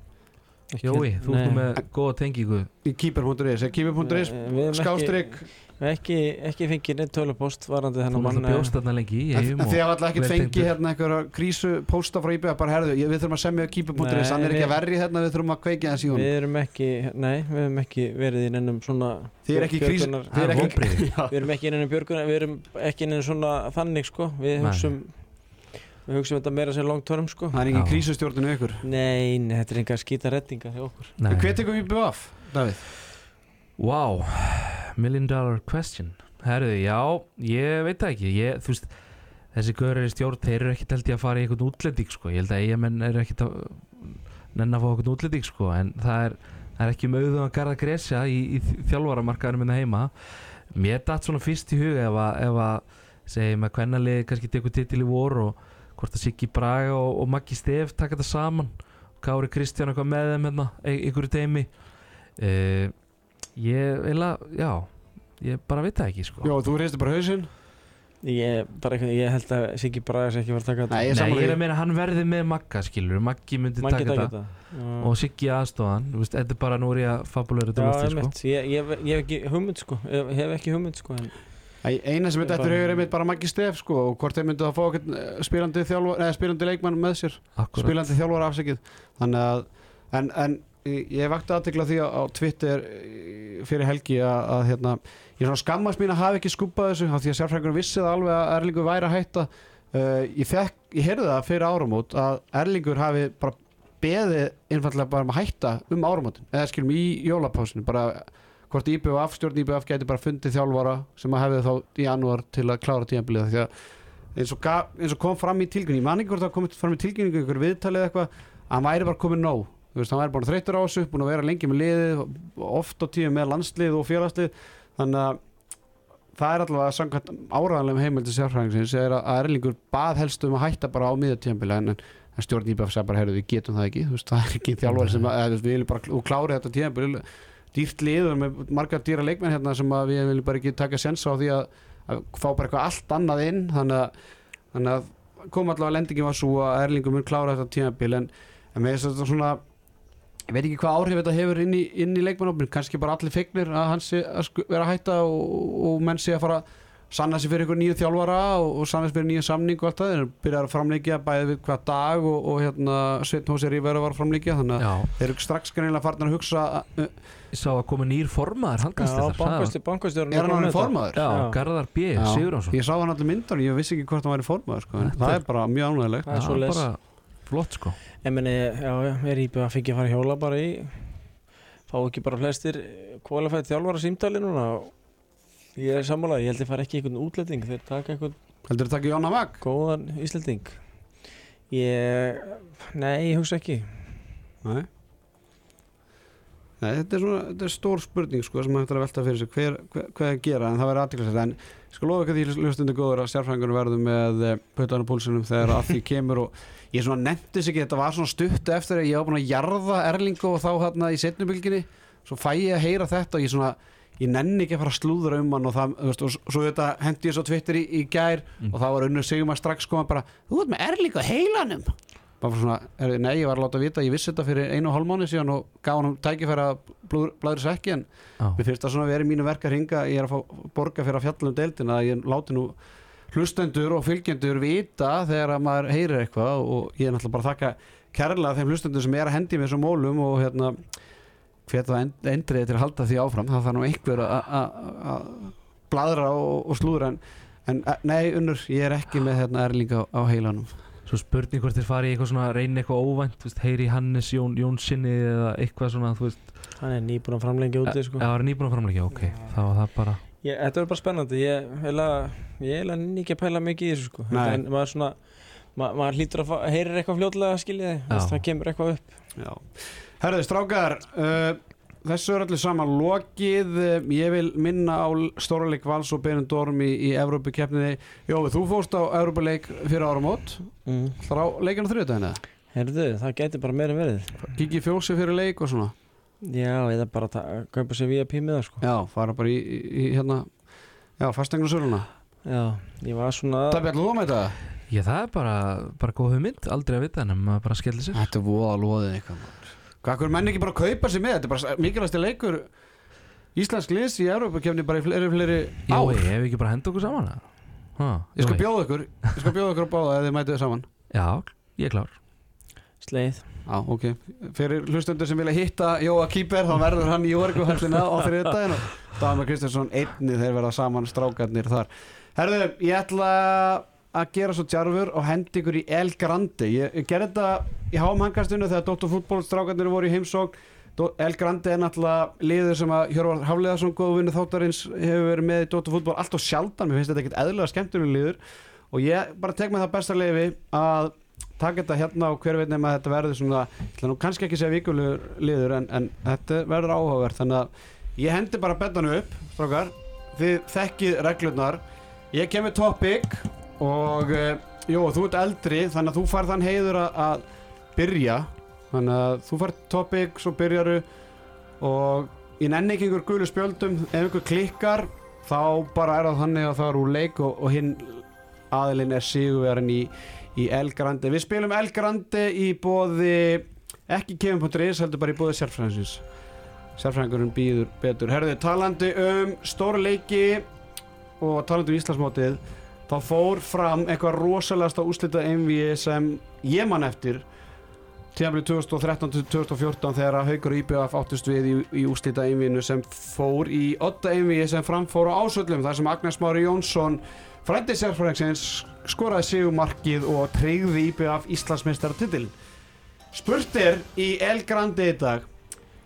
C: Jói, þú ert nú
B: Nei.
C: með góða tengingu.
A: Í keeper.is er keeper.is
B: Eh, við ekki- ekki, ekki fengið neitt tölupost varandi þennan mann
C: náttúrulega bjóst þarna lengi í
A: En
C: eigum
A: en þið hafa alltaf ekkert
C: vel
A: fengið hérna einhverja krísu pósta frá IBA bara herðu, við þurfum að semja keeper.is hann er ekki að verri hérna, við þurfum að kveikja þess í honum.
B: Við erum ekki, nei, við höfum ekki verið í nennum svona
A: Þið er ekki krísu ekki-.
B: Við erum ekki í nennum björgunar, við erum ekki í nennum svona þannig sko. Við
C: Nei.
B: Við hugsum þetta meira sem long term sko
A: Það er engin
C: Já.
A: krísustjórninu ykkur
B: Nei, nei, þetta er enga skýta reddingar hjá okkur.
A: Hvað tekur við IBA af, Davíð?
C: Wow, million dollar question Herðu, já, ég veit það ekki ég, þú veist, þessi görur í stjórn þeir eru ekkert held ég að fara í einhvern útlending sko. ég held að eigamenn eru ekkert að nenn að fá einhvern útlending sko. en það er, það er ekki mögðum að garða gresja í, í þjálfaramarkaðinu minna heima mér datt svona fyrst í huga ef að, ef að segjum að kvennalið kannski tekur titil í vor og hvort að Siggi Braga og, og Maggi Stef taka þetta saman. Kári Kristján eitthvað með þeim hérna, ein- einhverju teimi uh, ég eiginlega, já ég bara veit það ekki sko.
A: Jó, þú reistir bara hausinn.
B: Ég, bara, eitthvað- ég held að Siggi Bragas ekki var að taka
A: Nei, ég
C: Nei, ég er að meina hann verði með Magga skilur Maggi myndi
B: Mann
C: taka þetta.
B: þetta.
C: Og Siggi aðstofan þú veist, þetta er bara nú er ég að fabulera þetta
B: Já,
C: lofti sko.
B: einmitt, ég, ég, ég hef ekki hugmynd sko. Ég hef ekki hugmynd sko en,
A: Æ, Eina sem þetta eftir
B: bara-
A: haugur er mitt bara Maggi Stef sko, og hvort þeir myndu að fá okkur spilandi, þjálfar, eða, spilandi leikmann með sér.
C: Akkurat.
A: spilandi þannig að en, en ég, vakti aðtekla því á, Twitter eh, fyrir helgi að, að hérna, ég skammast mín að hafa ekki skupað þessu af því að sérfræðingur vissi það alveg að Erlingur væri að hætta. Uh, ég, ég heyrði það fyrir áramót að Erlingur hafi bara beðið einfallega bara um að hætta um áramótin eða skilum í jólapásinu bara hvort IBF, stjórn IBF geti bara fundið þjálfara sem að hefði þá í janúar til að klára tíðanbilið því að eins og, ga- eins og kom fram í tilkynning ég man ekki hvort það komið fram í tilkynningu ykkur viðtalið eitthvað að hann væri bara komið nóg. Veist, hann væri bara þreyttur á þessu, búin að vera lengi með liðið oft á tíu með landslið og félagslið. Þannig að það er allavega samkvæmt áraðanlegum heimildi sérfræðingsins er að að Erlingur bað helst um að hætta bara á miðatíðanbili en, en stjórn IBF sagði bara, heyrðu, við getum það ekki. Veist, það er ekki þjálfari sem að, við viljum bara klára þetta tíðanbili dýrt liður með marga dýra leikmenn hérna sem við viljum bara ekki taka sens á því að, að fá bara eitthvað allt annað inn. Þannig að, þannig að kom allavega lendingin var svo að Erlingur mun klára þetta tímabil. En, en með þess að svona ég veit ekki hvað áhrif þetta hefur inn í, í leikmannofnum, kannski bara allir fegnir að hann sé að sku- vera að hætta og, og menn sé að fara sanna sig fyrir ykkur nýju þjálfara og, og sanna sig fyrir nýju samning og allt það, þeir byrjar að framleikja bæði við hvað dag og, og hérna Sveitn Hósi Rífæra var framleikja þannig að þeir eru strax kannilega farnir að hugsa uh,
C: sá að koma nýr formaður handkastillar
B: bankastjóri bankastjóri
A: er hann orðinn formaður?
C: Já,
B: Já.
C: Garðar B.
A: Já,
C: Sigurjónsson.
A: Ég sá hann allir myndar, ég vissi ekki hvort hann væri formaður sko. það
C: er-
A: bara mjög ánægilegt
B: Það er
C: bara flott sko.
B: En meni, já, já, er íbjöð að fengja að fara að hjóla bara í fá ekki bara flestir kvalifætt þjálfara símtali núna og ég er sammálað, ég held ég fara ekki einhvern útlending þeir taka einhvern góðan Íslending. Ég, nei, ég hugsa ekki.
A: Nei Nei, þetta er, svona, þetta er stór spurning sko, sem hægt er að velta fyrir sig hver, hver, hvað er að gera? En það verður aðtiklislega en skal lofa ekki að því hlustundu góður að sérfræðingur verður með pötan og púlsunum þegar að því kemur og ég svona nefndi sig ekki, þetta var svona stutt eftir að ég var búin að jarða Erlingu og þá hérna í setnubilginni svo fæ ég að heyra þetta og ég svona ég nenni ekki að fara að slúðra um hann og það, þú veist, og svo þetta hendi ég svo Twitter í, í gær
C: Mm.
A: og það var unnur segjum að strax koma bara, þú ert með Erlingu á heilanum bara svona, er, nei, ég var að láta vita ég vissi þetta fyrir einu og hálf mánu síðan og gaf hann tækifæra blæður sér ekki en
C: Já,
A: mér finnst það svona verið mínu verk að ringa ég er að fá borga fyrir að fjalla um deildina að ég láti nú hlustendur og fylgjendur vita þegar að maður heyrir eitthvað og ég er náttúrulega bara að þakka kærlega þeim hlustendur sem er að hendi með þessum mólum og hérna hver það end- endriði til að halda því áfram. Það þarf nú einhver að- að að bladra og, og slúðra en, en eh, nei, unnur, ég er ekki með hérna erlinga á heilanum
C: Svo spurning hvort þér fari í eitthvað svona reyni eitthvað óvænt, þú veist, heyri í Hannes Jón, Jónssoni eða eitthvað svona, þú veist
B: hann er nýbúin að framlengja úti sko.
C: Já, það er nýbúin að framleggja, ok, þá var það bara
B: ég, þetta er bara spennandi ég heila, að pæla mikið í þessu sko.
A: Nei.
B: en maður svona ma, maður hlýtur að heyrir eitthvað fljótlega skiljiði, það kemur eitthvað upp
A: Já. Herðu, strákar uh, þessu er allir saman lokið. Ég vil minna á stóraleik Vals og Benendorm í, í Evrópukeppniði Jói, þú fórst á Evrópuleik fyrir áramót.
B: Mm.
A: þar á leikinu þriðdæðina
B: Herðu, það gæti bara meira verið.
A: Kiki fjósi fyrir leik og svona?
B: Já, eða bara kaupa sér VIP með það sko.
A: Já, fara bara í, í, í hérna Já, fastegna söluna
B: Já, ég var svona
A: Það þú með þetta?
C: Já, það er bara, bara góð hugmynd, aldrei að vita en maður bara skellir sér.
A: Þetta er voða loðið eitthvað. Hvað, hver menn ekki bara kaupa sér með Þetta er bara mikilvægsti leikur Íslensk lis í Evrópukefni bara í fleiri, fleiri
C: Já,
A: ár
C: ég hef ekki bara henda okkur saman eða? Ha,
A: Ég skal bjóða ykkur Ég skal bjóða ykkur að báða ef þið mætið saman
C: Já, ég er klár
B: sleið
A: Já, ok. Fyrir hlustendur sem vilja hitta Jóa Kýper, þá verður hann í Jórguhöllina á þriðdæðin og Dama Kristjánsson einni þeir verða saman strákarnir þar. Herðu, ég ætla að gera svo tjarfur og hendi ykkur í El Grande. Ég, ég gerði þetta í hámhangastunum þegar Dóttur fútból strákarnir voru í heimsókn. Dó- El Grande er náttúrulega liður sem að Hjörvar Hafleðarsson góðu vinnu þáttarins hefur verið með í Dóttar fútból allt og sjaldan, mér finnst þetta ekkert eðlulega skemmtunum liður. Og ég bara tek með það besta leifi að taka þetta hérna og hver veit nema þetta verður svona, nú kannski ekki segja vikulegur liður en, en þetta verður áhugavert. Þannig að ég hendi bara betanu upp strákar, þið þekkið reglurnar. Ég kem með topic og uh, jú, þú ert eldri þannig að þú fær þann heiður að, byrja. Þannig að þú fær topic svo byrjaru. Og ég nenni ekki einhver gulu spjöldum ef einhver klikkar þá bara er það þannig að það er úr leik og, og hinn aðilinn er sigurverðin í í El Grande. Við spilum El Grande í bóði ekki kefum.is heldur bara í bóði sérfræðinsins sérfræðingurinn býður betur. Herðu, talandi um stóra leiki og talandi um Íslandsmótið þá fór fram eitthvað rosalegasta úslita einvíi sem ég man eftir tíðanbili 2013-2014 þegar að Haukur og IBF áttust við í, í úslita einvinu sem fór í 8 einvið sem framfór á ásöllum þar sem Agnes Mári Jónsson frændi sérfræðingsins skoraði sigumarkið og treyði IBF Íslandsmeistar titil Spurt er í El Grande í dag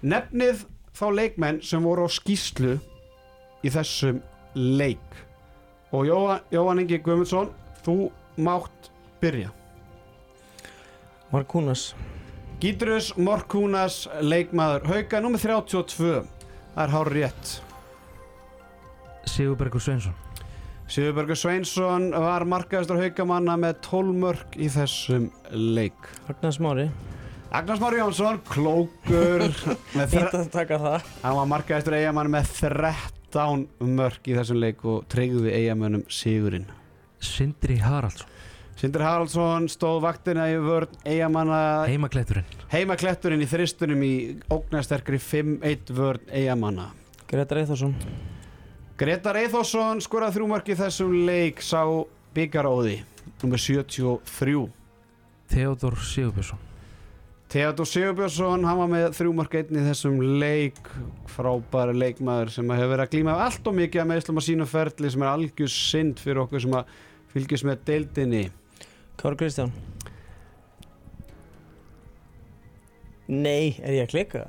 A: nefnið þá leikmenn sem voru á skýslu í þessum leik og Jóhann, Jóhann Ingi Guðmundsson þú mátt byrja.
B: Markúnas.
A: Gítrus Morkúnas leikmaður Hauka nummer 32 það er hár rétt.
C: Sigurbergur Sveinsson.
A: Sigurbergur Sveinsson var markaðistur Haukamanna með 12 mörg í þessum leik.
B: Agnars Mári
A: Agnars Mári Jónsson, klókur
B: að taka það.
A: Hann var markaðistur Eyjamann með 13 mörg í þessum leik og treyði Eyjamönnum sigurinn.
C: Sindri Haraldsson.
A: Sindri Haraldsson stóð vaktina í vörn Eyjamanna.
C: Heimakletturinn.
A: Heimakletturinn í þristunum í ógnarsterkri 5-1 vörn Eyjamanna.
B: Gretar Eithosson
A: Gretar Eithosson skoraði þrjú mörg í þessum leik sá byggaróði nummer 73
C: Theodor Sigurbjörnsson
A: Theodor Sigurbjörnsson hann var með þrjú mörg einn í þessum leik. Frábæri leikmaður sem hefur verið að glíma við allt og mikið að meðslum að sínu ferli sem er algjör synd fyrir okkur sem að fylgjast með deildinni.
B: Kári Kristján. Nei, er ég að klika?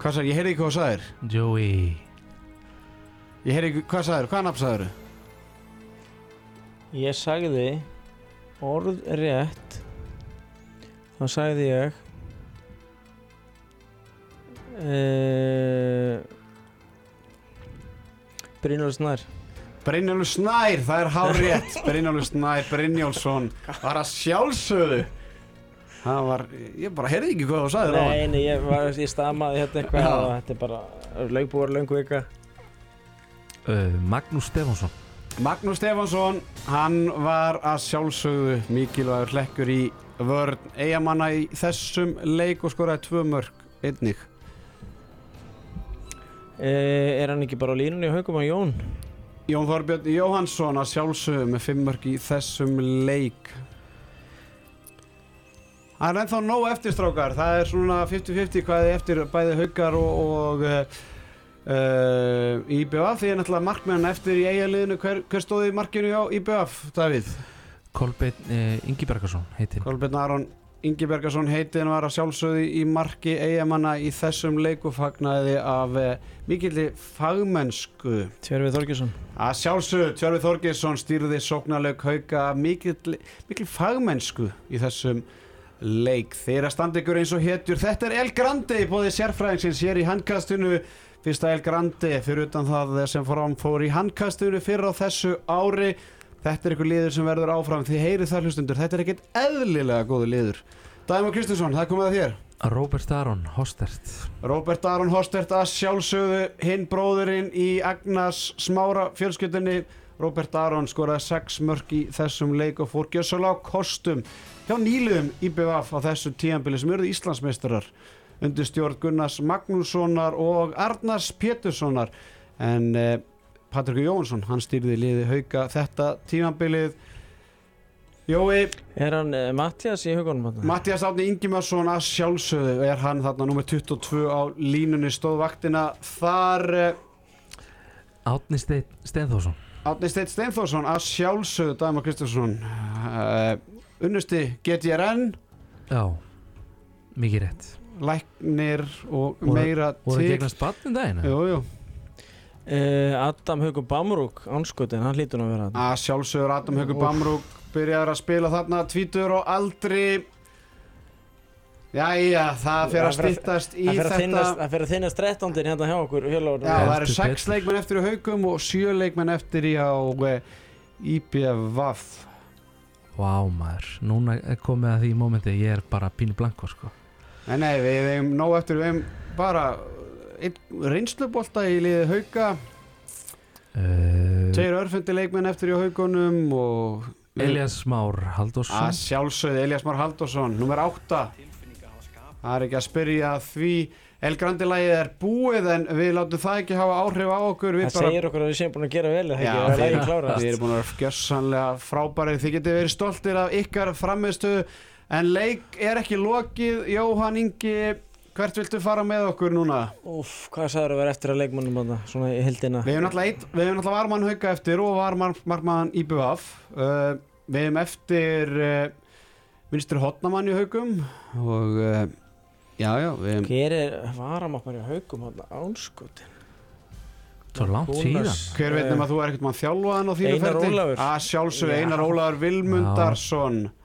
A: Hvað sagði, ég heyrði ekki hvað það sagðir.
C: Joey.
A: Ég heyrði ekki, hvað sagðir, hvað nafn sagðir
B: Ég sagði orð rétt þá sagði ég uh, Brynjóls Snær.
A: Brynjólfur Snær, það er hár rétt Brynjólfur Snær, Brynjólfsson var að sjálfsögðu það var, ég bara heyrði ekki hvað þú sagðir á
B: Nei, nei, ég, var, ég stamaði hérna eitthvað og þetta er bara lögbúar löngu vika.
C: Uh, Magnús Stefánsson.
A: Magnús Stefánsson, hann var að sjálfsögðu mikilvægur hlekkur í vörn eigamanna í þessum leik og skoraði tvö mörg einnig.
B: uh, Er hann ekki bara á línunni í haugum á Jón?
A: Jón Þorbjörn Jóhansson að sjálfsögðu með fimm mörg í þessum leik. Það er ennþá nóg eftir strákar, það er svona 50-50 hvað er eftir bæði haugar og, og uh, uh, IBF því er náttúrulega markmenn eftir í eigaliðinu, hver, hver stóði markinu á IBF, Davíð?
C: Kolbeinn uh, Ingibergarsson heitinn.
A: Kolbjörn Aron Ingibergarsson heitin var að sjálfsögðu í marki eigamanna í þessum leiku fagnaði af eh, mikilli fagmennsku.
B: Tjörfið Þorgjesson
A: að sjálfsögðu Tjörfi Þorgesson stýrði sóknarleik hauka mikill, mikill fagmennsku í þessum leik. Þeirra standa ykkur eins og hetjur. Þetta er El Grande í bóði sérfræðingsins hér í handkastinu. Fyrsta El Grande fyrir utan það sem fór fór í handkastinu fyrir á þessu ári þetta er ykkur liður sem verður áfram því heyrið það hlustundur, þetta er ekkert eðlilega góðu liður. Dæma Kristinsson, það komið að þér.
C: Robert Aron Hostert
A: Robert Aron Hostert að sjálfsögðu hinn bróðurinn í Agnas smára fjölskyldinni Robert Aron skoraði 6 mörg í þessum leik og fór gjössalega á kostum hjá nýluðum IBVF á þessu tíanbili sem eruð Íslandsmeistarar undir stjórn Gunnars Magnússonar og Arnars Péturssonar. En eh, Patrik Jónsson hann stýrði liði hauka þetta tímanbilið Jói,
B: Er hann uh, Mattias í haugunum? þarna?
A: Mattias Átni Ingimarsson að sjálfsögðu er hann þarna nummer 22 á línunni stóð vaktina þar eh,
C: Átni Steinn Steinþórsson
A: Átni Steinforsson að sjálfsögðu Dæma Kristjánsson uh, unnusti GTRN
C: Já, mikið rétt
A: læknir og meira
C: Voru
A: til
C: gegnast batnum daginn?
A: jú, jú.
B: Uh, Adam Haugur Bamrúk Ánskotin, hann hlýtur nú að vera hann
A: að sjálfsögður Adam Haugur. Bamrúk byrjaður að spila þarna tvítur og aldri Jæja, það fer að
B: Það fer að-
A: styttast í
B: Það fer að
A: þetta
B: það fer að þinnast 13. hérna hjá okkur
A: Já, það eru sex
C: betur.
A: leikmenn eftir í haugum og sjö leikmenn eftir í á eh, IBVF
C: Vá maður, núna er komið að því mómenti ég er bara pínu blanko sko
A: Nei, nei, við við hefum nóg eftir, við hefum bara einn reynslubolta í liði hauga,
C: uh,
A: tveir örfundi leikmenn eftir í haugunum og
C: Elias Már
A: að
C: Halldórsson
A: sjálfsögði Elias Már Halldórsson, nummer 8 það er ekki að spyrja því. El Grandi lagið er búið en við látum það ekki hafa áhrif á okkur. Við
B: Það segir okkur að við séum búin að gera vel er það
A: Já,
B: er lægi klára
A: Þið erum búin að vera gjössanlega frábærið Þið getið verið stoltir af ykkar framistu En leik er ekki lokið, Jóhann Ingi, hvert viltu fara með okkur núna?
B: Úf, hvað sagður að vera eftir að leikmannum þarna, svona í hildina?
A: Við hefum náttúrulega, varmann hauka eftir og varmann markmann IBF. Uh, við hefum eftir uh, vinstri hotnamann í haukum og uh, já, já, við hefum...
B: Hver er varamáttmann í haugum hann ánskotin?
C: Svo langt síðan
A: Hver veit nema að þú er ekkert mann þjálfaðan á þínu
B: Einar
A: ferli?
B: Ólafur.
A: Að sjálfsög
B: Já.
A: Einar Ólafur Vilmundarsson. Já,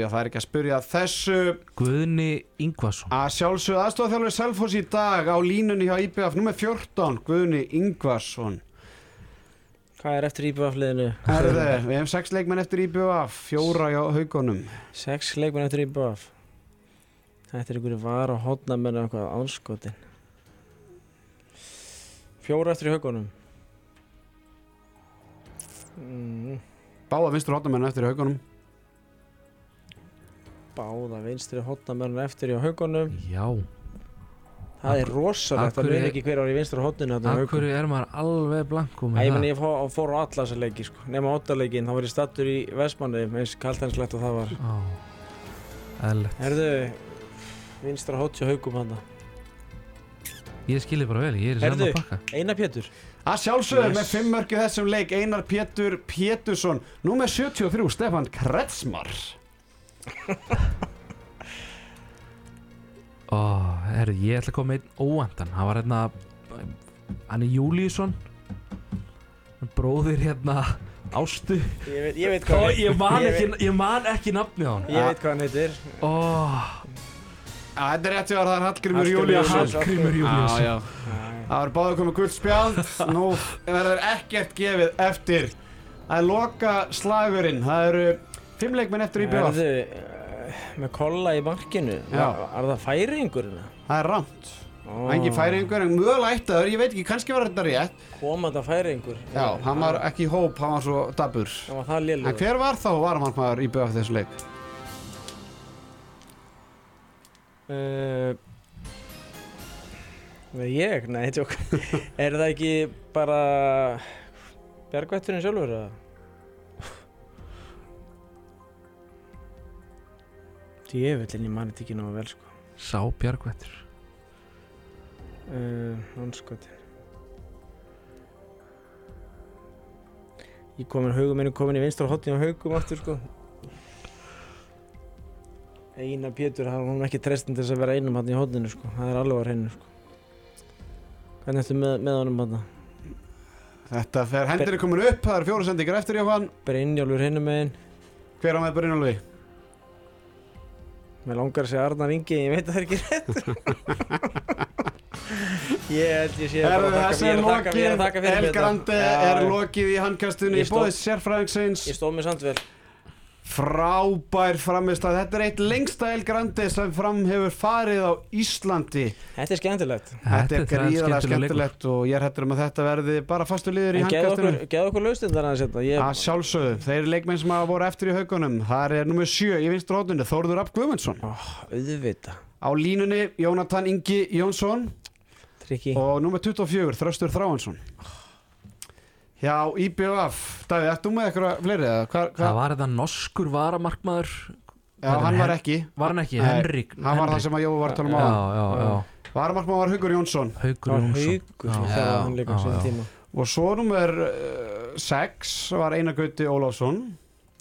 A: já, það er ekki að spyrja þessu.
C: Guðni Ingvason
A: Að sjálfsög aðstofþjálfur Selfoss í dag á línunni hjá IBF nummer 14, Guðni Ingvarsson.
B: Hvað er eftir íbjöfliðinu?
A: Herðu, við hefum sex leikmenn eftir IBF, fjóra hjá haugunum.
B: Sex leikmenn eftir íbjöf. Þetta er einhverju hotnamenn og eitthvað ánskotin. Fjóra eftir haugunum. Mm,
A: Báða vinstur hotnamenn eftir haugunum.
B: Báða vinstri hotnamenn eftir í haugunum.
C: Já
B: Það er rosalegt að við ekki hver ári í vinstri hotninu
C: hverju er maður alveg blanko
B: Æ,
C: með
B: ég
C: það?
B: ég fór, fór á alla þessa leiki, sko. Nefna óttaleikin, þá var ég stattur í Vestmanni, eins kaltænslegt og það var.
C: Ó, eðlilegt.
B: Herðu, vinstra hot hjá haugum hann.
C: Ég skilji bara vel, ég er í
B: Heyrðu.
C: sama pakka
B: Einar Pétur.
A: Að sjálfsögðu
B: Yes.
A: með fimm mörki þessum leik Einar Pétur Pétursson Númer 73 Stefan Kretsmar
C: Ó, herri, ég ætla að koma einn óvandan Hann var hérna Hann er Júlíusson. Bróðir hérna Ástu.
B: Ég veit, ég veit
C: Ó,
B: hvað
C: ég, man
B: ég
C: ekki, ég man ekki nafnið á hann.
B: Ég veit hvað hann heitir.
C: Ó,
A: Að Þetta er rétt hjá það er Hallgrímur Júlíusson.
C: Hallgrímur
A: já Það var báðu komið guld spjald. Nú verður ekkert gefið eftir. Það er loka slagurinn Það eru fimm leikmenn eftir í
B: Herðu, eh, með kolla í markinu.
A: Já.
B: Er það færingurinn?
A: Það er rámt Engi færingur en mögulega eitt aður Ég veit ekki, kannski var þetta rétt
B: Komanda færingur.
A: Já, hann var ekki í hóp, hann var svo dabur
B: Það var það lélugur.
A: En hver var þá varumannmaður í bjóð þessu leik?
B: Uh, ég? Nei, tjók. er það ekki bara Bjargvætturinn sjálfur? eða? Djöfullinn, ég mani þetta ekki náðu vel sko.
C: sá Bjargvættur
B: Uh, Hanskoti Ég komin haugum minni komin í vinstra hotni á haugum aftur sko. Einar Pétur, hann var ekki trestin til þess að vera einum hann í hotninu sko. Það er alveg á hreinu sko. Hvernig ertu með, með honum hann?
A: Þetta fer, hendur er komin upp, það eru fjóru sendingar eftir Jóhann.
B: Brynjólfur hinum megin.
A: Hver á með Brynjólfi?
B: Mér langar að segja Arnar Ingi, ég veit að það er ekki rétt. Ég held ég sé að ég
A: er lokið
B: fyrir
A: El
B: þetta.
A: Grande
B: Já,
A: er lokið í handkastunni í bóðið sérfræðingsins.
B: Ég stóð mér samt vel
A: Frábær framistæð Þetta er eitt lengsta El Grande sem fram hefur farið á Íslandi.
B: Þetta er skemmtilegt.
A: Þetta er gríðarlega skemmtilegt og ég er hættur um að þetta verði bara fastu liður í
B: En geð okkur, laustindar aðeins hérna ég,
A: Að sjálfsögðu, þeir leikmenn sem hafa voru eftir í haugunum Það er nummer 7 í vinstur hóttunni Þórður Rapp Guðmundsson.
B: Ó, auðvita
A: Á línunni Jónatan Ingi Jónsson.
B: Tryggi.
A: Og nummer 24, Þröstur Þráhansson Já, IBF Davíð, þú með eitthvað fleiri? eða Hva, hva?
C: Það var þetta norskur varamarkmaður.
A: Já, hann var ekki.
C: Var hann ekki?
A: Nei,
C: Henrik
A: Hann var það sem að Jói var að tala um á
C: Já, já, já.
A: Varamarkmann var Hugur Jónsson.
C: Haukur
B: Það var
C: Jónsson.
B: Haugur sem
C: Já,
B: hann líka sín
C: já.
B: tíma.
A: Og svo nummer 6 var Einar Gauti Ólafsson.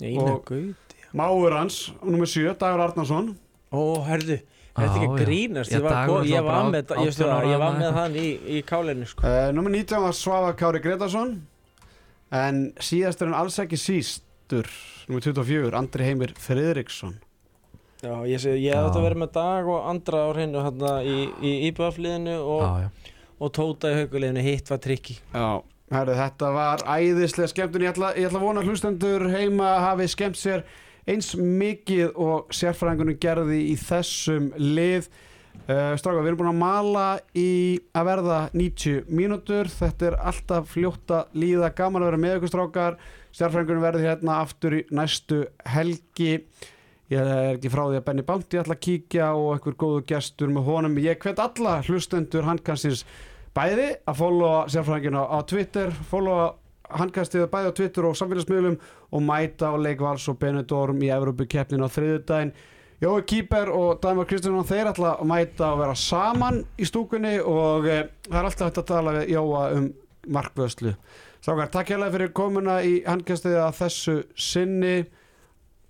B: Einar
A: Og-
B: Gauti
A: Máur hans, nummer 7, Dagur Arnarsson.
B: Ó, herðu Þetta er ekki grínast. Ég var,
C: Dagur
B: ko- ég
C: var
B: var með, ég, veistu
C: 18
B: það,
C: ára
B: ég var með hann í, í kálinu sko.
A: uh, Nummer 19 var Svava Kári Gretarsson En síðastur en alls ekki sístur Nummer 24, Andri Heimir Friðriksson.
B: Já, ég segi, ég hef
C: Já.
B: vera með Dag og Andra á hreinu hérna í, í IBF-liðinu og,
C: Já, já.
B: og Tóta í hauguliðinu Hitt var trikki
A: Já, herri, þetta var æðislega skemmtun. Ég ætla, ég ætla að vona að hlustendur heima hafi skemmt sér eins mikið og sérfræðingunum gerði í þessum lið uh, Stráka, við erum búin að mala í að verða 90 mínútur. Þetta er alltaf fljótt að líða. Gaman að vera með ykkur strákar. Sérfræðingunum verði hérna aftur í næstu helgi. Ég er ekki frá því að Benny Bounty ætla að kíkja og einhver góðu gestur með honum. Ég hvet alla hlustendur handkansins bæði að followa sérfræðingina á Twitter followa handkastið bæði á Twitter og samfélagsmiðlum og mæta á leikvals og Benidorm í Evropu keppnin á þriðudaginn Jói Kýper og Dæmar Kristjánsson þeir ætla að mæta og vera saman í stúkunni og e, það er alltaf hægt að tala við Jóa um markvöðslu Strákar, takk hérlega fyrir komuna í handkastið að þessu sinni.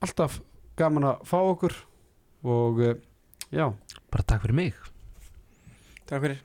A: Alltaf gaman að fá okkur og e, já.
C: Bara takk fyrir mig.
B: Takk fyrir